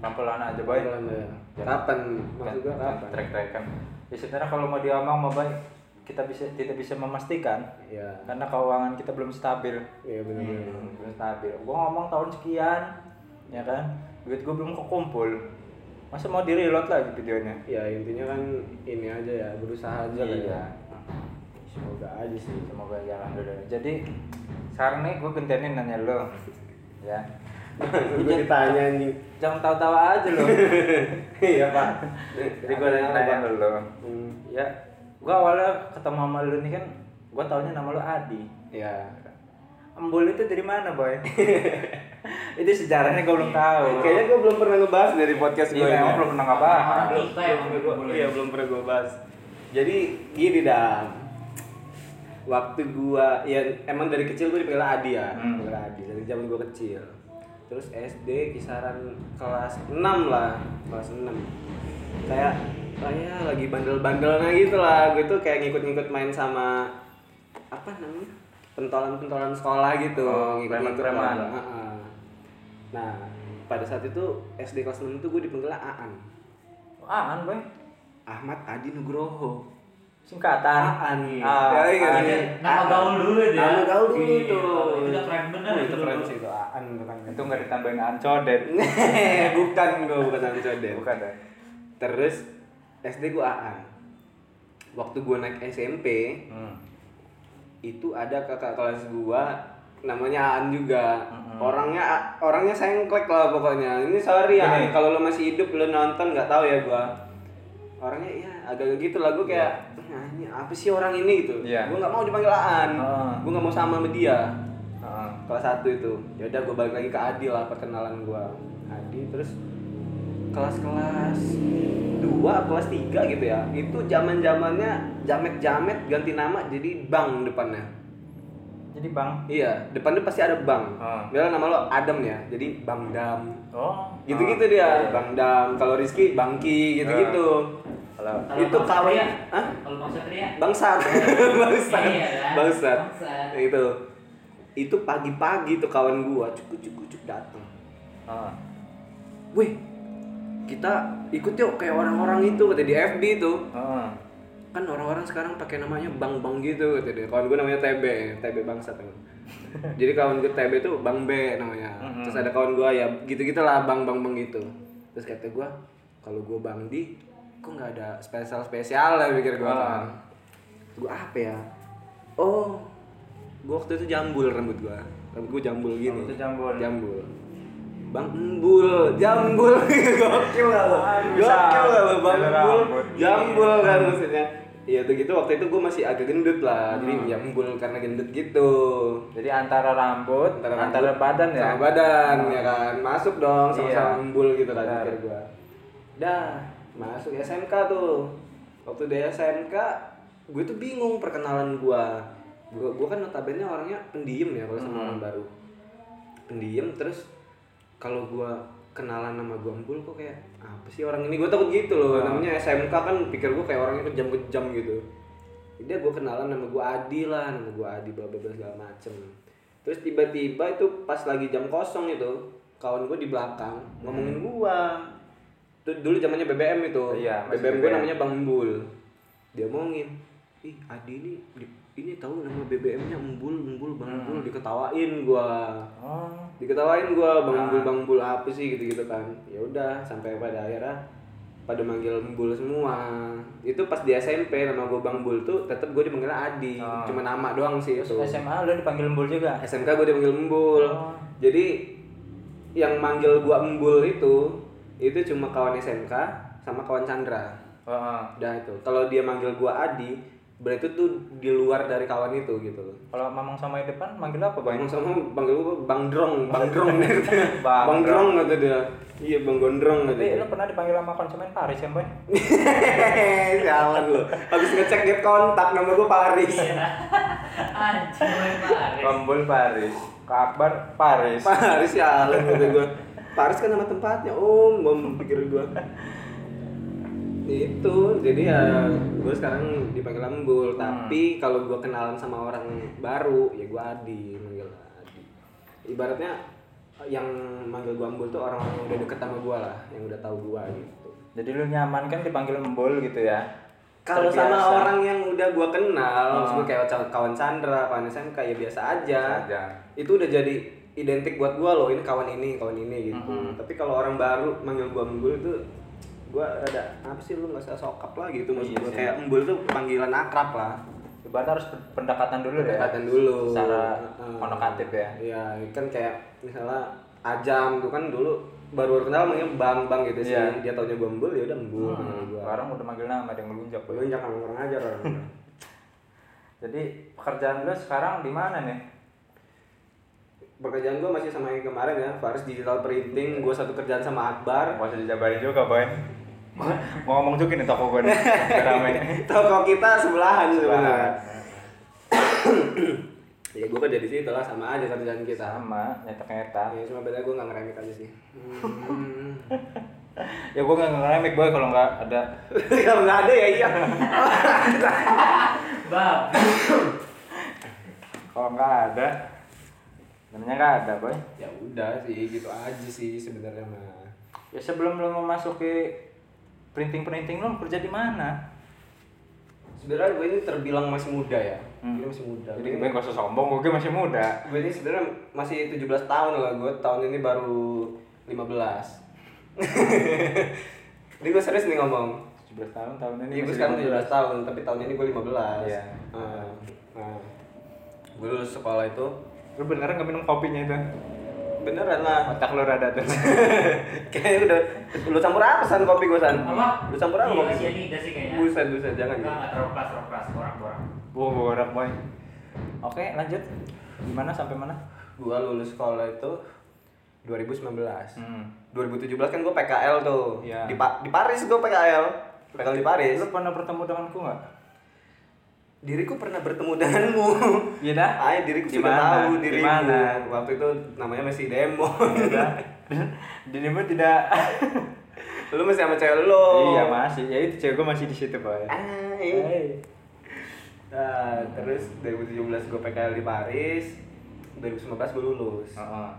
Pelan aja. Pelan-pelan ya. Kapan? Maksud gua kapan? Trek trekan. Ya sebenarnya kalau mau diomong mau boy kita bisa tidak bisa memastikan Iya. karena keuangan kita belum stabil. Iya benar-benar. Hmm, belum stabil. Gua ngomong tahun sekian, ya kan? Duit gua belum kekumpul. masa mau di reload lagi videonya ya intinya kan ini aja ya berusaha aja lah ya Iya. semoga aja sih semoga jalan dulu jadi sekarang nih gue gantianin nanya lo ya gue ditanya anjing. jangan tahu-tahu aja lo iya pak. Jadi gue nanya, nanya lo Hmm, ya gue awalnya ketemu sama lo nih kan gue taunya nama lo Adi. Ya Embul itu dari mana boy? itu sejarahnya gue belum tahu. kayaknya gue belum pernah ngebahas dari podcast gue Iya, emang belum pernah ngebahas. Gua- boleh. iya belum pernah gue bahas. Jadi gini dam. Waktu gua ya emang dari kecil gue dipanggil Adi ya. Hmm. Adi dari zaman gua kecil terus SD kisaran kelas 6 lah kelas 6 kayak kayak lagi bandel-bandelnya gitu lah. Gue tuh kayak ngikut-ngikut main sama apa namanya pentolan-pentolan sekolah gitu. Oh, ngikut-ngikut nah pada saat itu SD kelas 6 itu gue dipanggil Aan. Aan boy. Ahmad Adi Nugroho Singkatan. Aan Ah, ya, iya, Aan. iya. Nama gaul dulu ya. Nama gaul dulu Iya, itu. Itu udah keren bener itu itu keren sih itu Aan itu kan. Itu nggak ditambahin Aan codet. bukan gue bukan Aan Codet. Bukan deh. Terus SD gue Aan. Waktu gue naik SMP Hmm. itu ada kakak kelas gua namanya Aan juga. Mm-mm. Orangnya orangnya sengklek lah pokoknya. Ini sorry ya kalau lo masih hidup lo nonton nggak tahu ya gua. Orangnya ya agak gitu lah gua kayak "Nah, ini apa sih orang ini gitu. Iya. Gua nggak mau dipanggil Aan. Oh. Gua nggak mau sama sama dia. Heeh. kelas 1 itu ya udah gue balik lagi ke Adi lah perkenalan gue Adi terus kelas-kelas 2 kelas 3 gitu ya itu zaman zamannya jamet jamet ganti nama jadi bang depannya Jadi bang. iya depannya pasti ada bang Ah. Misalnya nama lo Adam ya jadi bang dam Oh. gitu-gitu Ah, dia iya. bang dam kalau Rizky bangki gitu-gitu Kalau Kalau itu Satria? Hah? Kalau Bang Satria? bangsat bangsat Iya kan? bangsat Bangsat. Nah, itu itu pagi-pagi tuh kawan gua cukup cukup cukup datang Ah. wih kita ikut yuk kayak orang-orang itu kata di FB itu Heeh. Kan orang-orang sekarang pakai namanya bang bang gitu kata dia kawan gue namanya TB TB bangsat emang. jadi kawan gue TB tuh bang B namanya. Mhm. terus ada kawan gue ya gitu gitulah bang bang bang gitu. Terus kata gue kalau gue bang di kok nggak ada spesial spesial lah pikir gue Ah. kan. Gue apa ya? Oh gue waktu itu jambul rambut gue rambut gue jambul gini. Lu jambul. jambul. Bang Embul, jambul, gokil lah lo, gokil lah lo, Bang Embul, rambut. jambul kan maksudnya. Iya tuh gitu waktu itu gue masih agak gendut lah, jadi ya embul karena gendut gitu. Jadi antara rambut, antara, rambut badan ya. sama badan ya kan, masuk dong sama-sama Iya. embul gitu kan Benar. pikir gue. Dah, masuk SMK tuh. Waktu di SMK, gue tuh bingung perkenalan gue. Gue gue kan notabene orangnya pendiam ya kalau sama Hmm. orang baru. Pendiam terus kalau gue kenalan sama gue embul kok kayak apa sih orang ini? Gue takut gitu loh Hmm. namanya SMK kan pikir gue kayak orangnya kejam-kejam gitu. Jadi gue kenalan nama gue Adi lah nama gue Adi bla bla bla segala macem. Terus tiba-tiba itu pas lagi jam kosong itu kawan gue di belakang ngomongin gue itu dulu zamannya BBM itu. Iya, masih BBM gue BBM. namanya Bang Embul dia omongin ih Adi ini di- ini tahu nama BBM-nya Embul Embul Bang Hmm. Embul diketawain gua Oh. diketawain gua Bang Nah. Embul Bang Embul apa sih gitu-gitu kan ya udah sampai pada akhirnya pada manggil Embul semua itu pas di SMP nama gua Bang Embul tuh tetap gua dipanggil Adi Oh. cuma nama doang sih itu SMA lu dipanggil Embul juga. SMK gua dipanggil Embul Oh. jadi yang manggil gua Embul itu itu cuma kawan SMK sama kawan Chandra Heeh. udah itu kalau dia manggil gua Adi berarti tuh di luar dari kawan itu gitu loh Kalau Mamang sama di depan manggil apa? Bang sama panggil gua Bang Drong, Bang Drong dia kata. Bang Bang Drong kata dia. Iya Bang Gondrong kata Tapi dia. lu pernah dipanggil sama konsumen Paris ya, Boy? Sialan lu. Habis ngecek get kontak nama gua Paris. Iya. Anjing Paris. Embul Paris. Kak Akbar Paris. Paris sialan kata gua. Paris kan nama tempatnya, Om. Om pikir gua. Itu, jadi ya gue sekarang dipanggil Ambul, tapi kalau gua kenalan sama orang baru, ya gua Adi, manggil Adi. Ibaratnya yang manggil gua Ambul tuh orang-orang yang udah deket sama gua lah, yang udah tahu gua gitu. Jadi lu nyaman kan dipanggil Embul gitu ya? Kalau sama orang yang udah gua kenal, Hmm. maksudnya kayak kawan Chandra, kawan SMK ya biasa aja. Aja. Itu udah jadi identik buat gua loh, ini kawan ini, kawan ini gitu. Hmm. Tapi kalau orang baru manggil gua Ambul itu gue ada apa sih lu nggak usah sokap lah gitu maksud Iya gue kayak embul tuh panggilan akrab lah Ibaratnya harus pendekatan dulu deh. pendekatan dulu Secara Heeh. konotatif ya. iya kan kayak misalnya ajam tuh kan dulu baru baru kenal manggil bang bang gitu sih Iya. dia taunya gue embul ya udah embul Hmm, gua. Sekarang udah manggil nama ada yang ngelunjak. Boy. lu jangan kurang ajar orang Jadi pekerjaan lu sekarang di mana nih? pekerjaan gue masih sama yang kemarin ya Faris digital printing gue satu kerjaan sama Akbar Mau usah dijabarin juga, boy. Mau ngomong juga nih toko gue nih. Rame. toko kita sebelahan sebenarnya ya gue kerja di situ lah sama aja kerjaan kita Sama, nyetak-nyetak. ya cuma beda gue nggak ngeremik aja sih hmm. Ya gue gak ngeremik boy kalau nggak ada. kalau nggak ada ya iya Bab. Kalau nggak ada, namanya nggak ada boy. ya udah sih gitu aja sih sebenarnya mah Ya sebelum lu memasuki printing printing lu kerja di mana? sebenarnya gue ini terbilang masih muda ya Hmm. Gue masih muda Jadi gue gak usah sombong, gue masih muda. gue ini sebenarnya masih 17 tahun lah gue tahun ini baru 15 ini gue serius nih ngomong 17 tahun tahun ini. Iya, gue sekarang 15. 17 tahun, tapi tahun ini gue 15 Iya. Nah, nah. Gue lulus sekolah itu Lu beneran gak minum kopinya itu? Beneran lah Otak lu rada tuh. Kayaknya udah Lu campur apa san kopi gue san? Apa? Lu campur apa Iya, kopi? ini udah sih kayaknya. Buset, buset, jangan Enggak, ya enggak terlalu keras, terlalu keras. Borak-borak. Wow, borak boy. Oke, lanjut. Gimana sampai mana? Gue lulus sekolah itu 2019 Hmm. 2017 kan gue PKL tuh Iya. di, Pa- di Paris gue PKL PKL di Paris Lu pernah bertemu denganku nggak? Diriku pernah bertemu denganmu Iya dah. Ay, diriku Di sudah tahu Di dirimu mana? Waktu itu namanya masih demo Dirimu tidak. Lu masih sama cewek lo Iya masih. Ya itu cewek gue masih di situ boy. Ay. Nah, terus 2017 gue PKL di Paris 2019 gue lulus Heeh.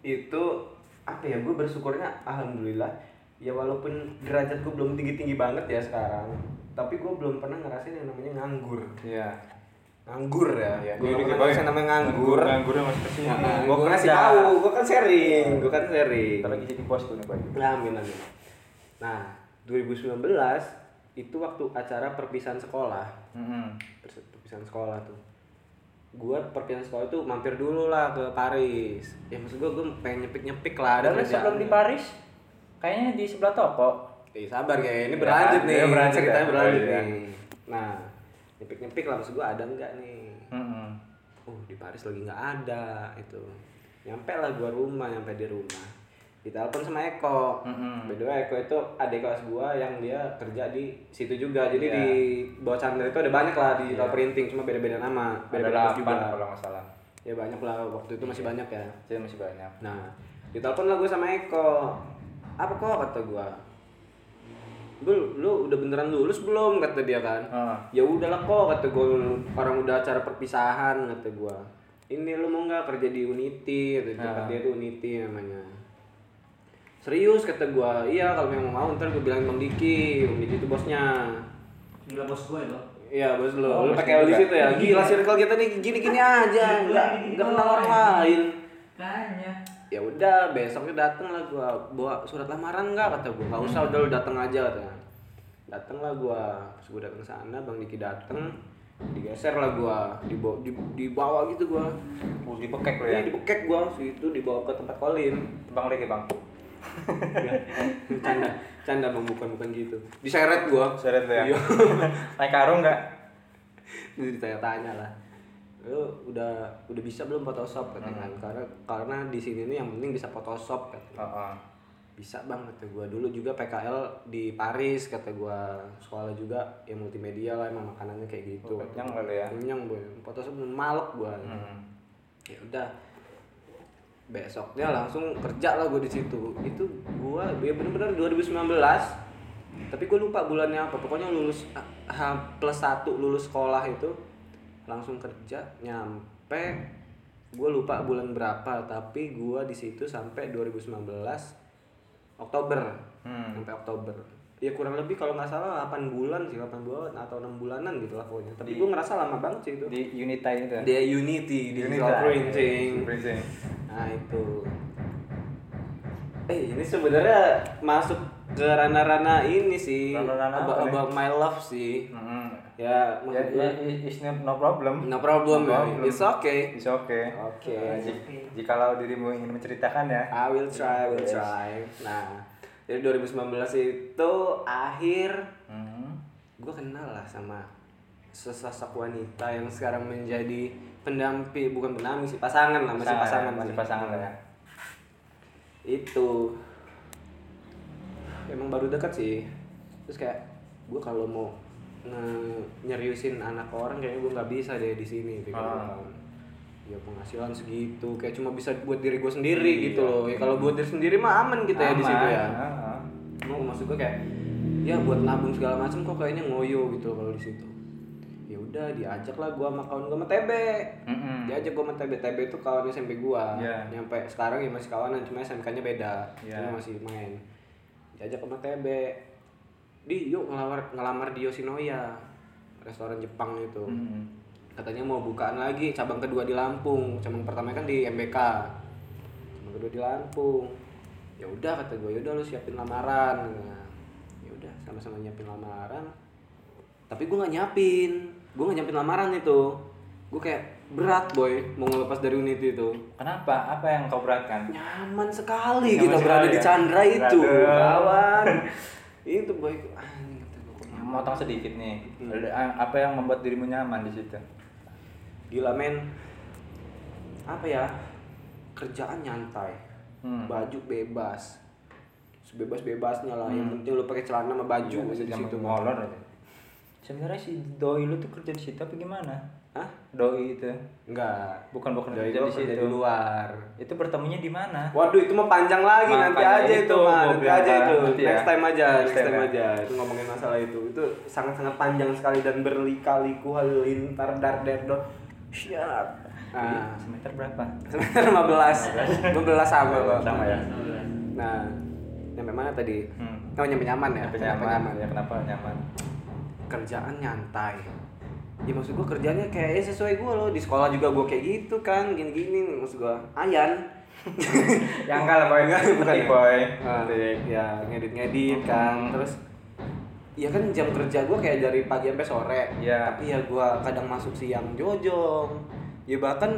Itu apa ya, gue bersyukurnya Alhamdulillah Ya walaupun derajat gue belum tinggi-tinggi banget ya sekarang Tapi gue belum pernah ngerasain yang namanya nganggur Iya. Nganggur ya, Iya, gue dikit, belum pernah Boy. ngerasain namanya nganggur Nganggur masuk ke sini. Nah, Gua gue kasih kerja. tahu, gue kan sharing, gue kan sharing Kita lagi jadi bosku nih boy. Nah, amin amin. Nah, 2019 itu waktu acara perpisahan sekolah. Hmm. Pers- Perpisahan sekolah tuh. Gua perpisahan sekolah itu mampir dulu lah ke Paris. Ya maksud gua gua pengen nyepik-nyepik lah ada Ada sebelum di Paris, kayaknya di sebelah toko. Eh, sabar kayak ini Ya, berlanjut nih. iya, berlanjut ceritanya ya. berlanjut Oh, iya. nih. Nah, nyepik-nyepik lah maksud gua ada enggak nih? Hmm. Oh, di Paris lagi nggak ada itu. Nyampe lah gua rumah, nyampe di rumah. Ditelepon sama Eko. Mm-mm. By the way, Eko itu adik kelas gua yang dia kerja di situ juga. Jadi Iya. di bawah Chandra itu ada banyak lah di Iya. printing, cuma beda-beda nama, beda-beda juga. kalau nggak salah. Ya banyak lah, waktu itu masih banyak ya. Jadi masih banyak. Nah, ditelepon lah gue sama Eko. Apa kok kata gua? Bul, lu udah beneran lulus belum? Kata dia kan. Ah. Ya udahlah kok kata gue orang udah acara perpisahan kata gua. Ini lu mau nggak kerja di Unity? Kata Ah. dia tuh Unity namanya. Serius kata gua. Iya kalau memang mau ntar gue bilang Bang Diki. Bang Diki itu bosnya. Gila bos gue loh. Iya bos lo. Oh, lu pakai di juga. situ ya. Gila circle kita nih gini-gini aja. Enggak enggak kenal orang lain. Ya udah besoknya dateng lah gua bawa surat lamaran nggak kata gua. Nggak usah udah lu dateng aja katanya. Dateng lah gua. Terus gua dateng sana Bang Diki dateng digeser lah gua dibawa di, dibawa gitu gua Uh, dibekek lo ya ya. dibekek gua situ dibawa ke tempat kolin Bang lagi bang. canda canda bang bukan bukan gitu diseret gua Seret lo ya. Iya. Naik karung nggak? Ditanya-tanya lah lu udah udah bisa belum Photoshop katanya kan? Karena karena di sini nih yang penting bisa Photoshop katanya. Heeh. bisa bang kata gua. Dulu juga PKL di Paris kata gua. Sekolah juga ya multimedia lah emang makanannya kayak gitu. Oh, kenyang kali ya. kenyang boy. Photoshop malek gua. Hmm. ya udah. Besoknya langsung kerja lah gue di situ. Itu gua ya bener-bener 2019 tapi gue lupa bulannya apa. Pokoknya lulus H plus satu lulus sekolah itu langsung kerja nyampe gue lupa bulan berapa tapi gua di situ sampai 2019 Oktober Hmm. sampai Oktober ya kurang lebih kalau nggak salah 8 bulan sih 8 bulan atau enam bulanan gitu lah pokoknya tapi Di- gue ngerasa lama banget sih itu Di Unita itu. ya? dia Unity digital Unita. printing Printing. nah itu eh ini sebenarnya masuk ke ranah-ranah ini sih nih? about my love sih Mm-mm. Ya Ya, ya, it's not no problem. no problem, No ya. problem. it's okay It's okay. oke Jika jikalau dirimu ingin menceritakan ya. I will try, I will Yes. try. Nah, dari 2019 itu akhir Hmm. gue kenal lah sama sesosok wanita yang sekarang menjadi pendamping bukan pendamping sih pasangan lah masih pasangan masih sih. pasangan lah ya. itu emang baru dekat sih terus kayak gue kalau mau nyeriusin anak orang kayaknya gue nggak bisa deh di sini pikir gua Ah. ya penghasilan segitu kayak cuma bisa buat diri gue sendiri Iya. gitu loh ya kalau buat diri sendiri mah aman kita ya di situ Aman. ya Heeh. mau maksud gue kayak ya buat nabung segala macam kok kayaknya ngoyo gitu loh kalau di situ ya udah diajak lah gue sama kawan gue sama TB Mm-mm. diajak gue sama TB TB itu kawan SMP gue Iya. nyampe sekarang ya masih kawanan cuma SMK nya beda cuma masih main diajak sama TB di yuk ngelamar ngelamar di Yoshinoya restoran Jepang itu Mm-mm. katanya mau bukaan lagi cabang kedua di Lampung. Cabang pertama kan di MBK cabang kedua di Lampung. Ya udah kata gue yaudah lu siapin lamaran. Nah, ya udah sama-sama nyiapin lamaran. Tapi gue nggak nyiapin. Gue nggak nyiapin lamaran itu. Gue kayak berat boy mau ngelepas dari unit itu. Kenapa? Apa yang kau beratkan? nyaman sekali Nyaman kita sekali berada di ya? Chandra itu kawan itu boy anjing nyaman Motong sedikit nih. Hmm. Ada- Apa yang membuat dirimu nyaman di situ? gila men apa ya kerjaan nyantai Hmm. baju bebas sebebas bebasnya lah yang penting lu pakai celana sama baju Iya, di situ molor. Sebenarnya si doi lu tuh kerja di situ apa gimana? Hah? Doi itu. enggak Bukan bukan Dari kerja di situ. di luar Itu bertemunya di mana? Waduh itu mah panjang lagi nanti aja itu, itu, mah nanti aja itu nanti ya. next time aja Next next time, time ya. aja itu ngomongin masalah itu itu sangat sangat panjang sekali dan berlika-liku halilintar dar der dor siap nah semester berapa? semester 15 15 sama kok Sama ya. nah nyampe mana tadi Hmm. oh nyampe nyaman ya Nyampe Nyampe nyaman. Ya kenapa nyaman? kerjaan nyantai ya maksud gua kerjanya kayak ya sesuai gua loh di sekolah juga gua kayak gitu kan gini-gini maksud gua ayan Yang enggak lah boy. Enggak, bukan ya? boy. Ya ngedit-ngedit kan Hmm. terus ya kan jam kerja gua kayak dari pagi sampai sore Iya. tapi ya gua kadang masuk siang jojong ya bahkan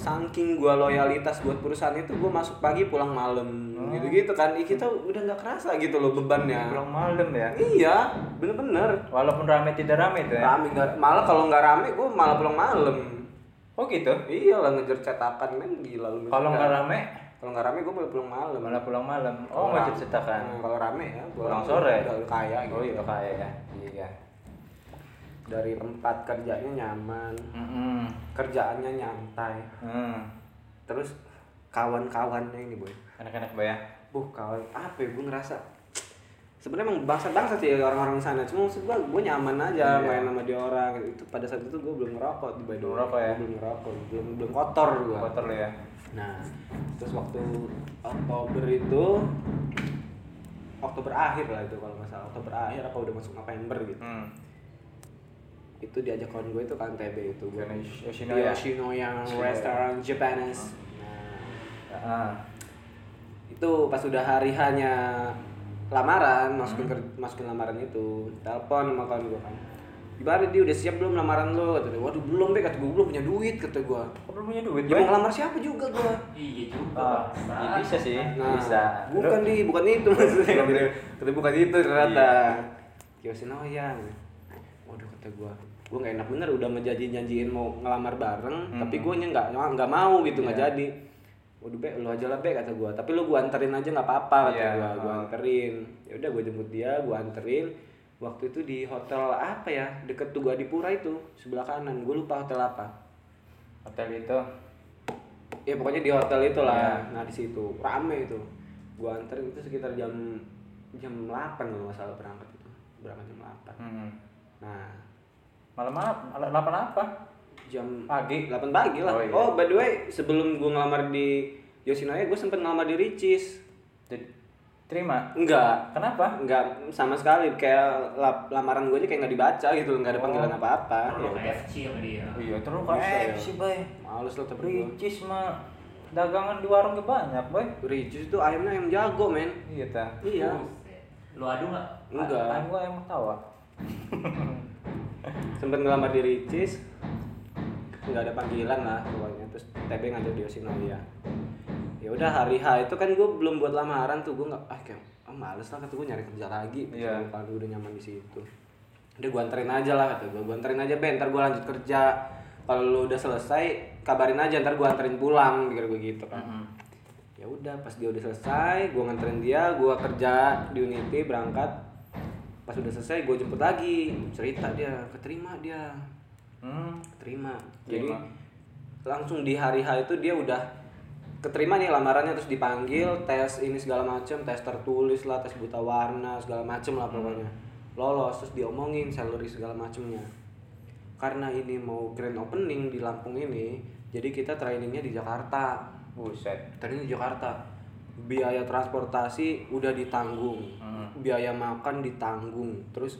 saking gua loyalitas buat perusahaan itu gua masuk pagi pulang malam Oh. gitu-gitu kan Ih, kita udah nggak kerasa gitu loh bebannya Pulang malam ya. iya bener-bener Walaupun rame tidak rame itu ya. rame nggak malah kalau nggak rame gua malah pulang malam Oh gitu. iya lah ngejar cetakan men gila lu Kalau nggak rame kalau nggak rame gua malah pulang malam malah pulang malam. Oh rame- cetakan. Hmm, kalau rame ya Pulang sore. udah udah kaya gitu. Oh iya kayak ya. Iya. Dari tempat kerjanya nyaman Mm-mm. kerjaannya nyantai Hmm. terus kawan-kawannya ini boy Enak-enak boy ya. buh kawan apa ya gue ngerasa sebenarnya emang bangsa-bangsa sih orang-orang di sana cuma maksud gue gue nyaman aja Iya. main sama dia orang itu pada saat itu gue belum ngerokok di Belum ngerokok ya? belum ngerokok belum belum kotor gue Kotor ya. nah terus waktu Oktober itu Oktober akhir lah itu kalau nggak salah Oktober akhir apa udah masuk November gitu Hmm. Itu diajak kawan gue itu kan TB itu gue Ke di Yoshinoya. Yoshinoya Yoshinoya. restoran Japanese nah Ah. itu pas udah hari hanya lamaran masukin Hmm. ker- masukin lamaran itu telepon sama kawan gue kan gimana dia udah siap belum lamaran lo kata dia waduh belum be kata gue belum punya duit kata gue Kok belum punya duit ya mau ngelamar siapa juga gue Iya juga. Ah, Bang. ya bisa sih, nah bisa. bukan di bukan itu maksudnya tapi bukan itu ternyata Iya. Yoshinoya waduh kata gue gue nggak enak bener udah ngejanji janjiin mau ngelamar bareng Hmm. tapi gue nya nggak nggak mau gitu nggak Iya. jadi. Waduh be lu aja lah be kata gue tapi lu gue anterin aja nggak apa-apa kata Iya, gue gue anterin. Ya udah gue jemput dia gue anterin. Waktu itu di hotel apa ya deket Tugu Adipura itu sebelah kanan. Gue lupa hotel apa. Hotel itu. ya pokoknya di hotel itu lah Iya. nah di situ. Rame itu. Gue anterin itu sekitar jam jam 8 kalau nggak salah berangkat itu. Berangkat jam 8 Hmm. nah Malam-malam, malam malam apa? jam Pagi. 8 pagi lah. Oh, Oh, iya. by the way, sebelum gue ngelamar di Yoshinoya, gue sempet ngelamar di Ricis. Terima. Enggak, Kenapa? enggak sama sekali. Kayak lap- lamaran gue aja kayak nggak dibaca gitu, nggak ada Oh. panggilan apa-apa. Kalau Ya lo udah. KFC sama dia. Iya, terus Bisa ya. sih boy. Males lah tapi gue. Ricis mah dagangan di warung ke banyak boy. Ricis itu ayamnya ayam jago, men. Iya ta. Iya. Lu adu nggak? enggak Kan gua emang tawa. sempet ngelamar di Ricis. Nggak ada panggilan lah pokoknya. Terus TB ngajak di Yoshinoya ya. Udah hari H itu kan gue belum buat lamaran tuh. Gue nggak ah kayak ah, males lah kata gue nyari kerja lagi. Iya. kalau gue udah nyaman di situ. Udah gue anterin aja lah kata gue gue anterin aja ben ntar gue lanjut kerja. Kalau lu udah selesai kabarin aja ntar gue anterin pulang pikir gue gitu kan. Mm-mm. ya udah pas dia udah selesai gue nganterin dia gue kerja di Unity berangkat pas udah selesai gue jemput lagi. Cerita dia keterima dia. Hmm. keterima. Jadi Terima. langsung di hari H itu dia udah keterima nih lamarannya terus dipanggil tes ini segala macem tes tertulis lah tes buta warna segala macem lah pokoknya. Lolos terus diomongin salary segala macemnya. Karena ini mau grand opening di Lampung ini jadi kita trainingnya di Jakarta. Buset. training di Jakarta biaya transportasi udah ditanggung Hmm. biaya makan ditanggung terus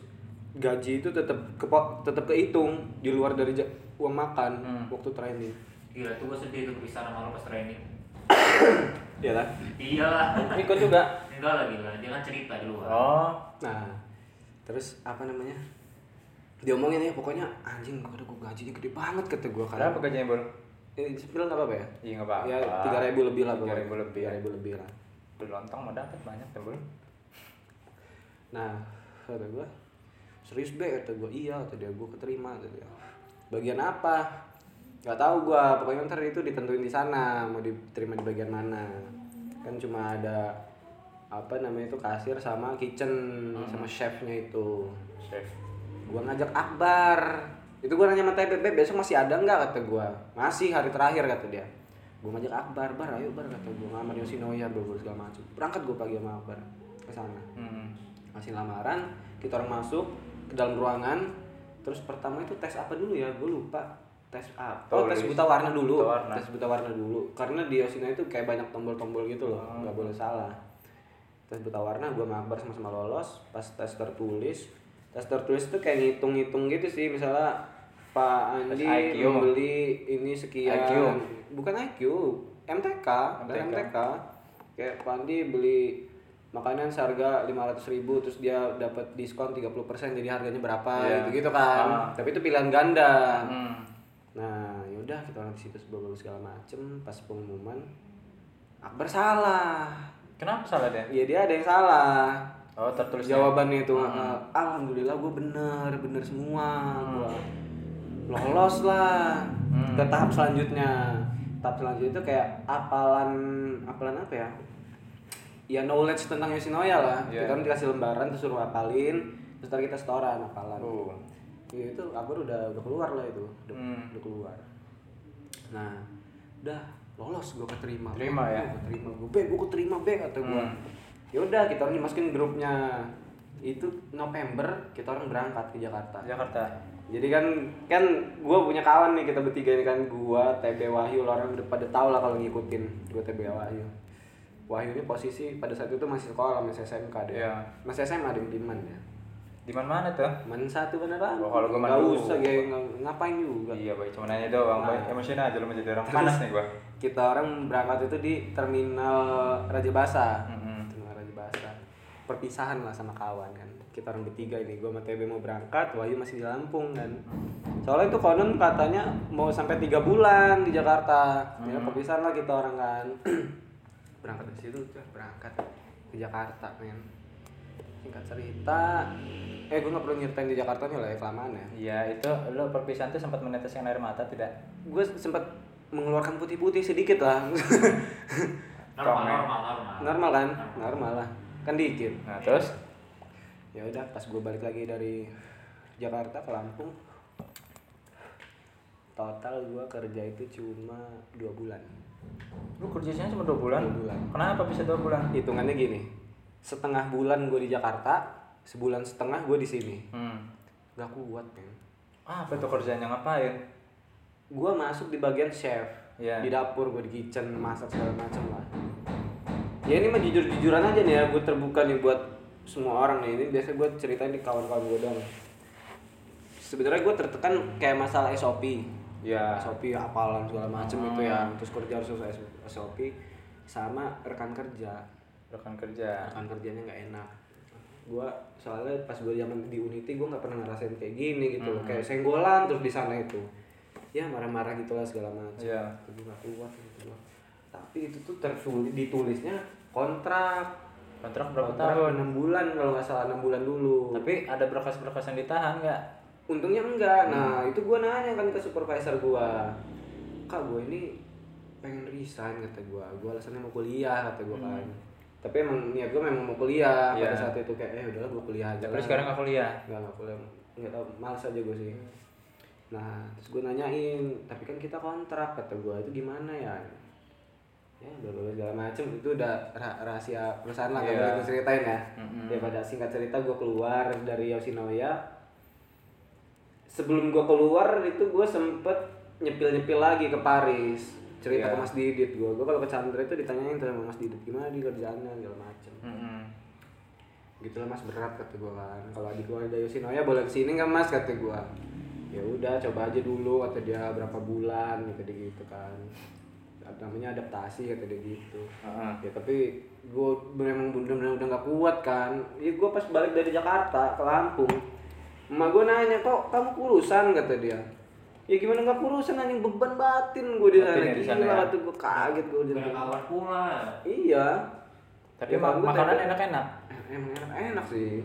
gaji itu tetap kepo tetap kehitung di luar dari uang makan Hmm. waktu training Gila tuh gue sedih tuh kepisah sama lu pas training. Iya Iya lah. Ikut juga. Enggak lah gila, dia kan cerita di luar. Oh. nah terus apa namanya diomongin ya pokoknya anjing gua udah gua gajinya gede banget kata gua kan Berapa gajinya, Bol? Eh spill nggak apa-apa ya Iya, nggak apa-apa. ya tiga ribu lebih lah Tiga ribu lebih. tiga ribu lebih lah Lontong mau dapat banyak tuh, Bol. Nah, kata gue, serius be kata gue iya kata dia gue keterima kata dia. Bagian apa? Gak tahu gue, pokoknya ntar itu ditentuin di sana mau diterima di bagian mana. Kan cuma ada apa namanya itu kasir sama kitchen sama chefnya itu. Chef. Gua ngajak Akbar. Itu gua nanya sama TBB besok masih ada nggak kata gua. Masih hari terakhir kata dia. Gua ngajak Akbar, Bar ayo Bar kata gua ngamar Yoshinoya bro segala macam. Berangkat gua pagi sama Akbar ke sana Hmm. masih lamaran kita orang masuk ke dalam ruangan terus pertama itu tes apa dulu ya gue lupa tes apa oh, tes Tulis. buta warna dulu Buta warna. tes buta warna dulu karena di Osina itu kayak banyak tombol-tombol gitu loh Hmm. nggak boleh salah tes buta warna gue mabar sama-sama lolos pas tes tertulis tes tertulis itu kayak ngitung-ngitung gitu sih misalnya Pak Andi IQ. membeli ini sekian IQ. bukan IQ MTK MTK. MTK kayak Pak Andi beli makanan seharga 500.000 ribu terus dia dapat diskon 30% jadi harganya berapa Iya. gitu gitu kan Ah. tapi itu pilihan ganda Hmm. nah yaudah kita orang situ sebelum segala macem pas pengumuman Akbar salah Kenapa salah dia? Iya dia ada yang salah Oh, tertulis jawabannya itu Hmm. alhamdulillah gue bener bener semua gua lolos lah Hmm. ke tahap selanjutnya tahap selanjutnya itu kayak apalan apalan apa ya ya knowledge tentang Yoshinoya lah Iya. kita kan dikasih lembaran terus suruh terus ntar kita setoran hafalan Oh. Ya, itu Akbar udah udah keluar lah itu udah, Hmm. udah keluar nah udah lolos gue keterima Terima ya? Gua keterima gue be gue keterima be kata gue Hmm. Ya udah kita orang dimasukin grupnya itu November kita orang berangkat ke Jakarta Jakarta. jadi kan kan gue punya kawan nih kita bertiga ini kan gue TB Wahyu lo orang udah pada tahu lah kalau ngikutin gue TB Wahyu Wahyu ini posisi pada saat itu masih sekolah masih SMK deh Iya. masih SMA di mana ya Di mana tuh? Man satu beneran Oh, kalau man Nggak usah kayak ng- ngapain juga Iya, Boy. Cuma nanya doang, Boy. Nah. Emosian aja lu menjadi orang panas nih gua. kita orang berangkat itu di terminal Raja Basa Mm-mm. Perpisahan lah sama kawan kan. Kita orang bertiga ini gue sama TB mau berangkat Wahyu masih di Lampung kan. Soalnya itu konon katanya mau sampai tiga bulan di Jakarta. Ya Hmm. perpisahan lah kita orang kan. Berangkat dari situ tuh berangkat ke Jakarta men. Singkat cerita eh gue nggak perlu nyeritain di Jakarta nih lah ya kelamaan ya. Iya, itu lu perpisahan tuh sempat meneteskan air mata tidak? gue sempat mengeluarkan putih-putih sedikit lah. Normal, normal, normal. normal kan? Normal lah kan dikit Nah, terus ya udah pas gue balik lagi dari Jakarta ke Lampung total gue kerja itu cuma dua bulan lu kerjanya cuma dua bulan? Dua bulan. Kenapa bisa dua bulan? hitungannya gini setengah bulan gue di Jakarta sebulan setengah gue di sini Hmm. gak kuat men Apa tuh kerjanya ngapain? gue masuk di bagian chef Iya. di dapur gue di kitchen masak segala macam lah ya ini mah jujur jujuran aja nih ya gue terbuka nih buat semua orang nih ini biasa gue ceritain di kawan-kawan gue dong sebenarnya gue tertekan kayak masalah SOP Ya. SOP apalan segala macem Hmm. itu ya terus kerja harus sesuai SOP sama rekan kerja Rekan kerja. rekan kerjanya nggak enak gue soalnya pas gue zaman di Unity gue nggak pernah ngerasain kayak gini gitu Hmm. kayak senggolan terus di sana itu ya marah-marah gitulah segala macam Iya. gue gak kuat gitu tapi itu tuh tertulis ditulisnya kontrak. Kontrak berapa kontrak tahun? enam bulan kalau nggak salah enam bulan dulu. Tapi ada berkas-berkas yang ditahan nggak? Untungnya enggak. Hmm. nah itu gue nanya kan ke supervisor gue kak gue ini pengen resign kata gue gue alasannya mau kuliah kata gue kan. Tapi emang niat gue memang mau kuliah. Hmm. Iya. pada saat itu kayak eh udahlah gue kuliah aja tapi sekarang nggak kuliah? Nggak nggak kuliah. Nggak tahu malas aja gue sih. Nah terus gue nanyain tapi kan kita kontrak kata gue itu gimana ya ya bla segala macem. Itu udah ra- rahasia perusahaan lah nggak Iya. boleh gue ceritain ya. Mm-mm. daripada singkat cerita gue keluar dari Yoshinoya. Sebelum gue keluar itu gue sempet nyepil nyepil lagi ke Paris. Cerita Iya. ke Mas Didit gue gue kalau ke Chandra itu ditanyain tuh sama Mas Didit gimana di kerjaannya? segala macem. Mm-mm. gitu lah mas berat kata gue kan. Kalau adik gue ada Yoshinoya boleh ke sini nggak mas? kata gue ya udah coba aja dulu kata dia berapa bulan? Dia gitu kan namanya adaptasi kata dia gitu. Heeh. ya tapi gue memang bener-bener udah nggak kuat kan. Ya gue pas balik dari Jakarta ke Lampung emak gue nanya kok kamu kurusan? kata dia. Ya gimana nggak kurusan anjing? Beban batin gue di sana. Batin ya di sana gila ya? kata gue kaget gue di kawan pula. iya. Tapi Ya, mak- makanan enak-enak? Emang enak enak sih.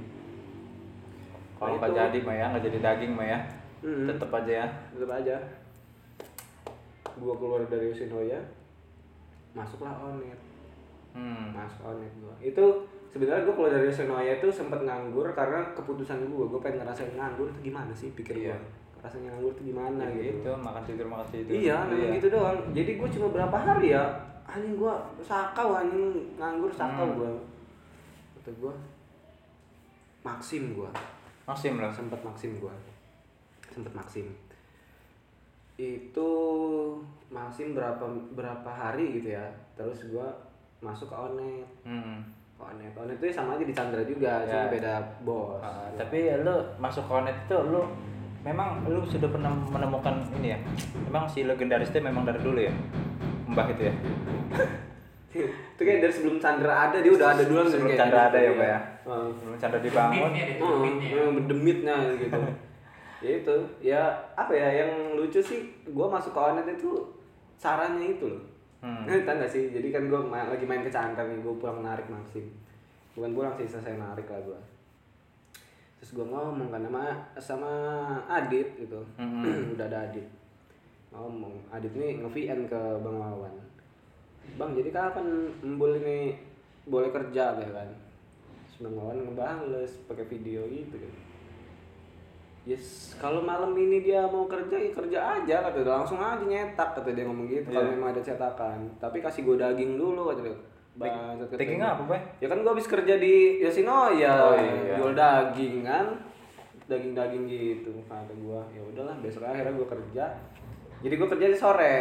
Kalau Nah, nggak jadi mah ya nggak jadi daging mah ya. Hmm. tetep aja ya. Tetap aja gua keluar dari Yoshinoya masuklah onet hmm. masuk onet gua. Itu sebenarnya gua keluar dari Yoshinoya itu sempat nganggur karena keputusan gua gua pengen ngerasain nganggur itu gimana sih pikir Iya. gua rasanya nganggur itu gimana Nah, gitu. gitu makan tidur makan tidur. Iya memang gitu doang. Jadi gua cuma berapa hari ya anjing gua sakau anjing nganggur sakau Hmm. gua. Kata gua maksim gua. Maksim lah. Sempet maksim gua. Sempet maksim itu maksim berapa berapa hari gitu ya. Terus gua masuk ke onet. Hmm. ke onet. Onet itu sama aja di Chandra juga cuma Ya. beda bos. Ah, tapi lu masuk konet itu lu memang lu sudah pernah menemukan ini ya? Memang si legendaris itu memang dari dulu ya? Mbah itu ya? Itu kayak dari sebelum Chandra ada dia udah ada dulu Sebelum kayak Chandra gitu, ada ya, Pak ya? Heeh. belum canda dibangun. Demitnya gitu. ya itu, ya apa ya yang lucu sih, gua masuk ke Onet itu caranya itu loh. Hmm. Hmm. Gak sih? Jadi kan gua ma- lagi main ke nih, gua pulang narik Maxim. Bukan pulang sih, selesai narik lah gua. Terus gua ngomong kan sama sama Adit gitu. Mm-mm. Udah ada Adit. Ngomong, Adit nih nge-VN ke Bang Wawan. Bang, jadi kapan Embul ini boleh kerja ya kan? Terus Bang Wawan ngebales pakai video gitu kan. Yes, kalau malam ini dia mau kerja ya kerja aja kata dia. langsung aja nyetak kata dia ngomong gitu kalau Iya. memang ada cetakan. Tapi kasih gue daging dulu kata dia. Gua. apa, Bay? Ya kan gue habis kerja di Yoshinoya, Oh, iya. jual daging kan, daging-daging gitu kata gue. Ya udahlah besok akhirnya gue kerja. Jadi gue kerja di sore.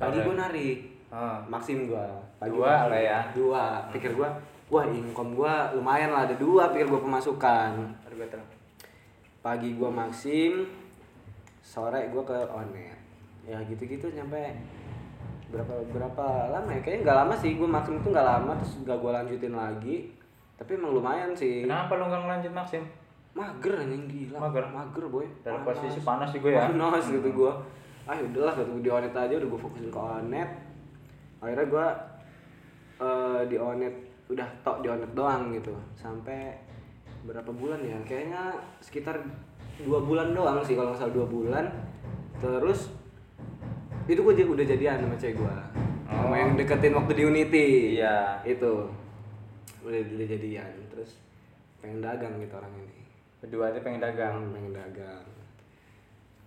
Pagi gue narik. Ah. Maksim gue. Dua lah ya. Dua. Pikir gue, wah income gue lumayan lah ada dua. Pikir gue pemasukan. Terang. Pagi gue Maksim, sore gue ke Onet. Ya gitu-gitu nyampe berapa berapa lama ya? Kayaknya nggak lama sih gue Maksim itu nggak lama terus gak gue lanjutin lagi. Tapi emang lumayan sih. Kenapa lu nggak ngelanjut Maksim mager anjing gila. Mager? mager boy. Dalam Panas. posisi panas juga ya. Panas gitu gue ah udahlah kata gue di Onet aja udah gue fokusin ke Onet. Akhirnya gue eh, di Onet udah tok di Onet doang gitu. Sampai berapa bulan ya? Kayaknya sekitar dua bulan doang sih kalau nggak salah dua bulan. Terus itu gue udah jadian sama cewek gue sama Oh. yang deketin waktu di Unity. Iya. itu. Udah udah jadian. Terus pengen dagang gitu orang ini. Kedua dia pengen dagang dagang? Pengen dagang.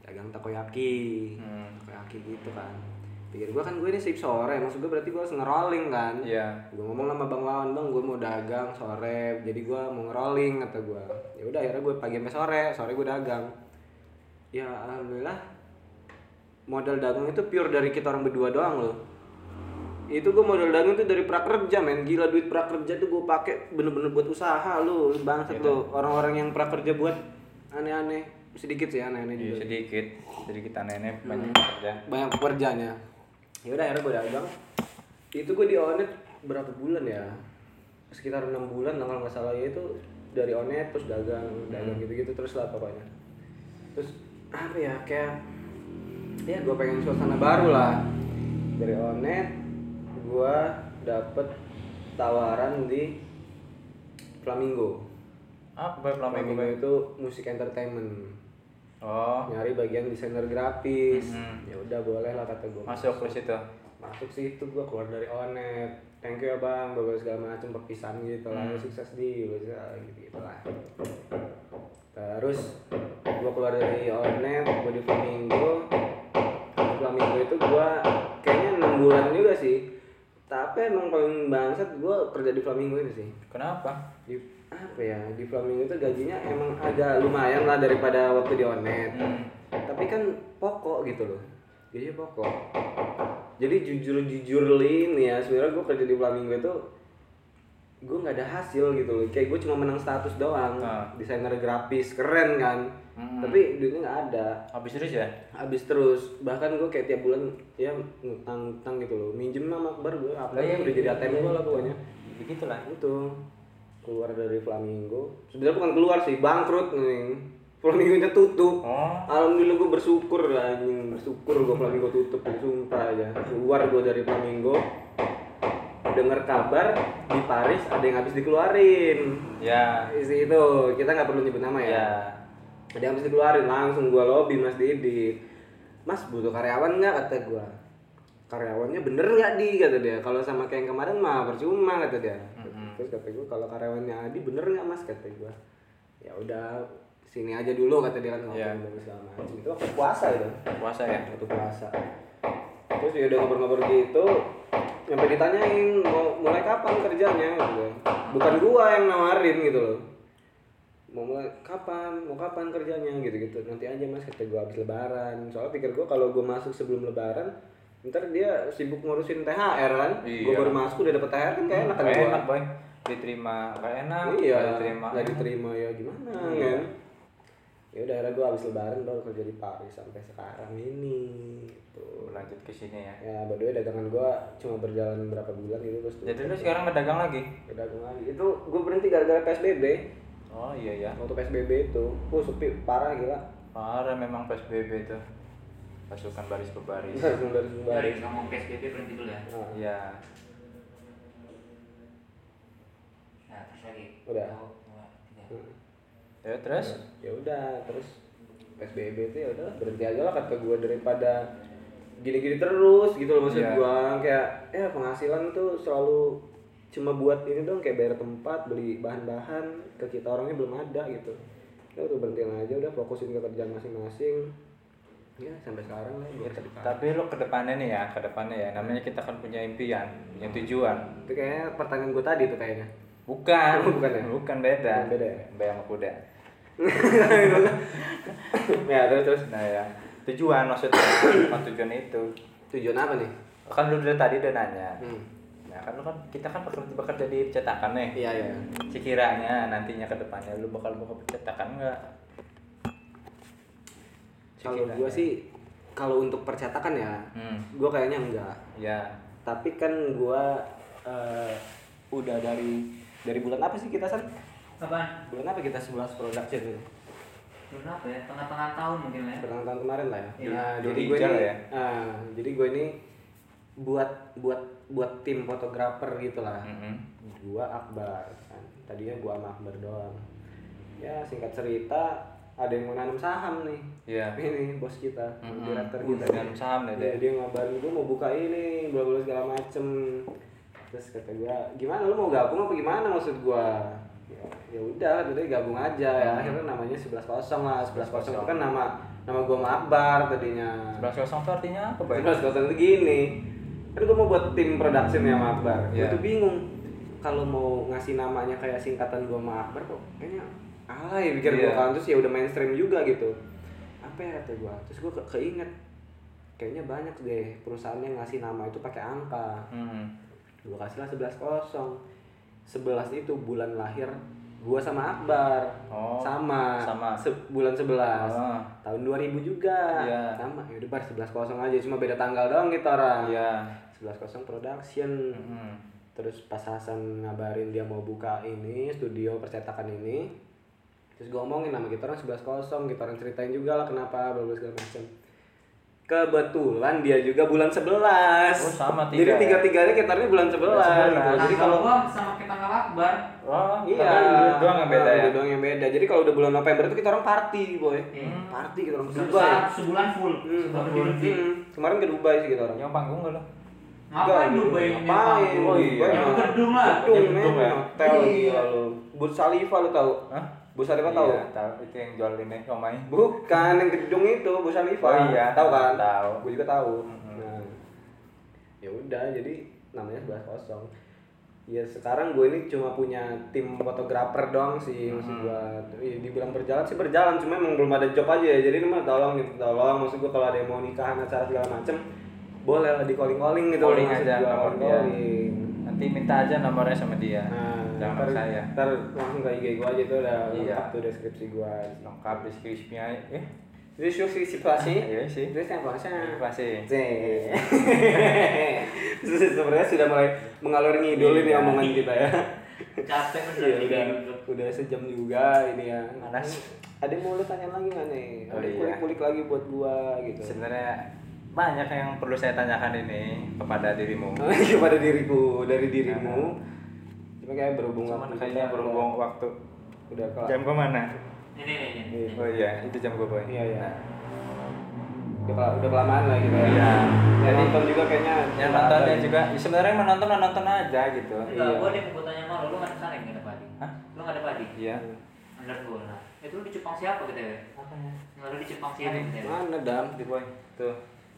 Dagang takoyaki. Hmm. takoyaki gitu kan pikir gua kan gue ini shift sore maksud gue berarti gue harus ngerolling kan? Iya. Gue ngomong sama bang Wawan bang gue mau dagang sore. Jadi gue mau ngerolling kata gue ya udah akhirnya gue pagi sampai sore sore gue dagang. Ya alhamdulillah modal dagang itu pure dari kita orang berdua doang loh. Itu gue modal dagang itu dari prakerja men. Gila duit prakerja tuh gue pakai bener-bener buat usaha lu bangsat Iya. lu orang-orang yang prakerja buat aneh-aneh. Sedikit sih aneh-aneh Iya, juga. sedikit. Sedikit anehnya Hmm. banyak kerja banyak pekerjaannya ya udah akhirnya gue dagang. Itu gue di onet berapa bulan ya? Sekitar enam bulan kalau nggak salah. Ya itu dari onet terus dagang dagang gitu-gitu terus lah pokoknya. Terus apa ya kayak ya gue pengen suasana baru lah. Dari onet gue dapet tawaran di Flamingo. Apa Boy Flamingo Flamingo itu musik entertainment oh. Nyari bagian desainer grafis Mhm. ya udah boleh lah kata gue masuk ke situ? Masuk sih itu gue keluar dari onet. Thank you ya bang bagus segala macam perpisahan gitu lah. Hmm. sukses di gitu gitu lah. Terus gue keluar dari onet gue di flamingo. Flamingo itu gue kayaknya enam bulan juga sih. Tapi emang paling bangsat gue kerja di flamingo ini sih. Kenapa? Di apa ya di flamingo itu gajinya emang agak lumayan lah daripada waktu di onet. Hmm. tapi kan pokok gitu loh. Gajinya pokok. Jadi jujur jujur nih ya sebenarnya gue kerja di flamingo itu gue nggak ada hasil gitu loh. Kayak gue cuma menang status doang. Ah. desainer grafis keren kan? Hmm. tapi duitnya nggak ada. Habis terus ya? Habis terus. Bahkan gue kayak tiap bulan ya ngutang ngutang gitu loh. Minjem sama akbar gue apa iya, udah jadi iya, ATM iya, gue lah gitu. pokoknya. Begitulah. Itu keluar dari flamingo. Sebenarnya bukan keluar sih bangkrut nih flamingonya tutup. Oh. Alhamdulillah gue bersyukur lah anjing. Bersyukur gue Flamingo tutup sumpah aja keluar gue dari Flamingo. Dengar kabar di Paris ada yang habis dikeluarin. Ya. Isi itu kita nggak perlu nyebut nama ya. Ya. Ada yang habis dikeluarin langsung gue lobby Mas Didi. Mas butuh karyawan nggak? kata gue karyawannya bener nggak di? kata dia. Kalau sama kayak yang kemarin mah percuma kata dia terus kata gue kalau karyawannya Adi bener nggak mas? kata gue ya udah sini aja dulu kata dia kan ngobrol segala macam itu waktu puasa itu. Puasa ya? Waktu puasa. Terus ya udah ngobrol-ngobrol gitu sampai ditanyain mau mulai kapan kerjanya? gitu bukan gua yang nawarin gitu loh. Mau mulai kapan? Mau kapan kerjanya? gitu gitu nanti aja mas kata gua habis lebaran. Soalnya pikir gua kalau gua masuk sebelum lebaran ntar dia sibuk ngurusin THR kan. Iya. gua baru masuk udah dapet THR kan kayak enak kan enak boy diterima gak enak iya gak diterima nggak diterima ya gimana Iya. kan? Ya udah akhirnya gue habis lebaran baru kerja di Paris sampai sekarang ini tuh lanjut ke sini ya. Ya by the way dagangan gue cuma berjalan berapa bulan gitu terus jadi lu sekarang berdagang lagi? Dagang lagi. Itu gue berhenti gara-gara PSBB oh iya ya waktu PSBB itu gue sepi parah gila. Parah memang PSBB tuh pasukan baris berbaris harus dari dari Sumbaris ngomong PSBB berhenti dulu ya? Nah, iya nah terus lagi. Udah. Dua, tiga. hmm. ya terus? Ya udah terus PSBB itu ya udah berhenti aja lah kata gue daripada gini-gini terus gitu loh maksud Iya. gua. Kayak ya penghasilan tuh selalu cuma buat ini dong kayak bayar tempat beli bahan-bahan ke kita orangnya belum ada gitu. Ya udah berhentiin aja udah fokusin ke kerjaan masing-masing. Ya sampai sekarang lah depan tapi lu ke depannya nih ya ke depannya ya. Namanya kita kan punya impian punya tujuan. Itu kayaknya pertanyaan gue tadi tuh kayaknya bukan. Bukan ya? bukan beda. Bukan beda ya? bayang sama kuda. Ya terus terus. Nah ya. Tujuan maksudnya. Bukan tujuan itu. Tujuan apa nih? Kan lu udah tadi udah nanya. Hmm. nah kan lu kan kita kan bekerja, bekerja di cetakan nih. Iya iya. Sekiranya nantinya ke depannya lu bakal buka percetakan enggak kalau gue sih kalau untuk percetakan ya hmm. gue kayaknya enggak. Ya tapi kan gua eh, udah dari dari bulan apa sih kita san Apaan? bulan apa kita 11 production ini Bulan apa ya? Tengah-tengah tahun mungkin lah ya. Pertengahan tahun kemarin lah ya Iya, nah, Juli jadi gue ini ya. ah, jadi gue ini buat buat buat tim fotografer gitu lah Mhm. gua Akbar kan tadinya gua sama Akbar doang ya singkat cerita ada yang mau nanam saham nih Iya. ini bos kita Mhm. direktur Wih, kita nanam saham nih, Iya, Dek. dia ngabarin gue mau buka ini bla bla segala macem terus kata gua gimana? Lu mau gabung apa gimana maksud gua? Ya ya udah tadi gabung aja. Ya Hmm. akhirnya namanya 11 kosong lah. 11 kosong itu kan nama nama gua sama Akbar tadinya. Sebelas kosong itu artinya apa? 11 kosong itu gini. Kan gua mau buat tim production ya sama Akbar. Gua Iya. tuh bingung. Kalau mau ngasih namanya kayak singkatan gua sama Akbar kok kayaknya alay pikir gua Iya. kan. Terus ya udah mainstream juga gitu. Apa ya kata gua? Terus gua ke keinget. Kayaknya banyak deh perusahaan yang ngasih nama itu pakai angka. Hmm. Gua kasih lah 11 kosong 11 itu bulan lahir gua sama Akbar Oh, sama sama. Se- bulan 11 Oh. tahun 2000 juga Iya. sama ya udah bar 11 kosong aja cuma beda tanggal doang kita orang Iya. 11 kosong production Mhm. terus pas Hasan ngabarin dia mau buka ini studio percetakan ini terus gue omongin nama kita orang 11 kosong kita orang ceritain juga lah kenapa bla segala macam kebetulan dia juga bulan 11 Oh, sama, tiga jadi ya? tiga tiganya kita ini bulan 11, Bulan 11. gitu. Nah, jadi kalau gua sama kita nggak akbar. Oh, Iya, doang yang beda Nah, ya. doang yang beda. Jadi kalau udah bulan November itu kita orang party, boy. Hmm. Party kita orang ke Dubai. sebulan full. Hmm, Sebulan hmm, lebih-lebih. hmm. Kemarin ke Dubai sih kita orang. Yang panggung gak lo? Ngapain Dubai? Ngapain? Oh, iya. Dubai Yang mah. gedung lah. Gedung, Yang gedung ya? Hotel Iya. gila lu. Burj Khalifa lu tahu? Hah? Burj Khalifa tahu? Iya, tahu. Itu yang jual ini Omai. Bukan yang gedung itu, Burj Khalifa. Oh, iya. Tahu kan? Tahu. Gue juga tahu. Mhm. Nah. Ya udah, jadi namanya 11 kosong. Ya sekarang gue ini cuma punya tim fotografer doang sih maksud Mhm. gue ya, dibilang berjalan sih berjalan cuma emang belum ada job aja ya jadi ini mah tolong gitu tolong maksud gue kalau ada yang mau nikahan acara segala macem boleh lah di calling calling gitu Calling maksud aja nomor dia. calling. Nanti minta aja nomornya sama dia. Nah, Jangan ntar, saya. ntar langsung ke IG gue aja tuh udah Iya. lengkap tuh deskripsi gue. Lengkap deskripsinya. Eh, Deskripsi situasi. iya sih. Terus yang. Masih. C. Sebenarnya sudah mulai mengalur ngidul ini Iya. omongan kita ya. Capek Iya, udah, udah sejam juga ini ya. Panas. Ada yang mau lu tanya lagi nggak nih? Oh, Ada iya. kulik-kulik lagi buat gua gitu. Sebenarnya banyak yang perlu saya tanyakan ini kepada dirimu. Kepada diriku dari dirimu. Cuma kayak berhubung Cuman waktu kayaknya berhubung udah- waktu udah kelar. jam ke mana? Ini nih, nih, nih. Iya. Oh iya, itu jam gue boy. Iya, iya. Nah, Udah, udah kelamaan lah gitu ya. Iya. Yang nonton juga kayaknya. yang nontonnya juga ya sebenarnya menonton nonton aja gitu. Enggak, Iya. gua ada yang mau tanya sama lu, lu nggak ada sana yang nggak ada padi. Hah? Lu nggak ada padi? Iya. Undergoal. Nah, itu lu di Jepang siapa kita ya? Apanya? Nggak lu di Jepang siapa kita ya? Mana dam? Di boy. Tuh.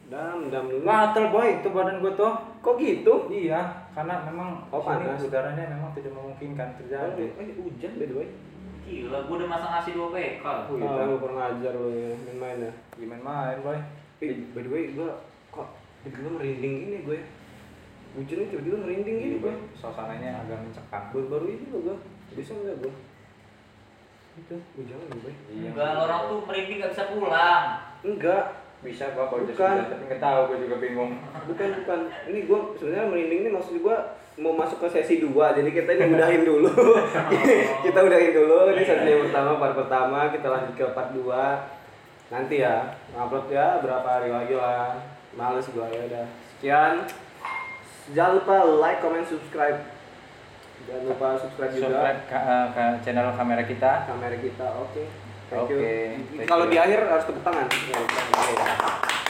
Dam, dam. Gatel boy, itu badan gue tuh. Kok gitu? Iya, karena memang Oh, sini panas. udaranya memang tidak memungkinkan Oh, terjadi. eh, hujan by the way. Gila, gua udah masang nasi 2 PK. Oh, Oh, gitu. lu kurang ajar lu ya, main-main ya. Gimana main boy? Eh, by the way, gua kok tiba-tiba merinding gini gue. Hujannya tiba-tiba merinding gini gue. Suasananya agak mencekam. Baru-baru ini lo gue. Bisa nggak gue? Itu hujan lagi gue. Iya. Enggak, orang tuh merinding nggak bisa pulang. Enggak, Bisa gua kalau Bukan. tapi nggak tahu gua juga bingung. bukan bukan. Ini gue sebenarnya merinding ini maksud gue mau masuk ke sesi 2 jadi kita ini udahin dulu kita udahin dulu ini sesi yang pertama part pertama kita lanjut ke part 2 nanti ya upload ya berapa hari lagi lah males gue ya udah sekian jangan lupa like comment subscribe jangan lupa subscribe juga Subscribe ke, eh, ke channel kamera kita. kamera kita oke thank Oke, thank kalau di akhir harus tepuk tangan. Ya, oke.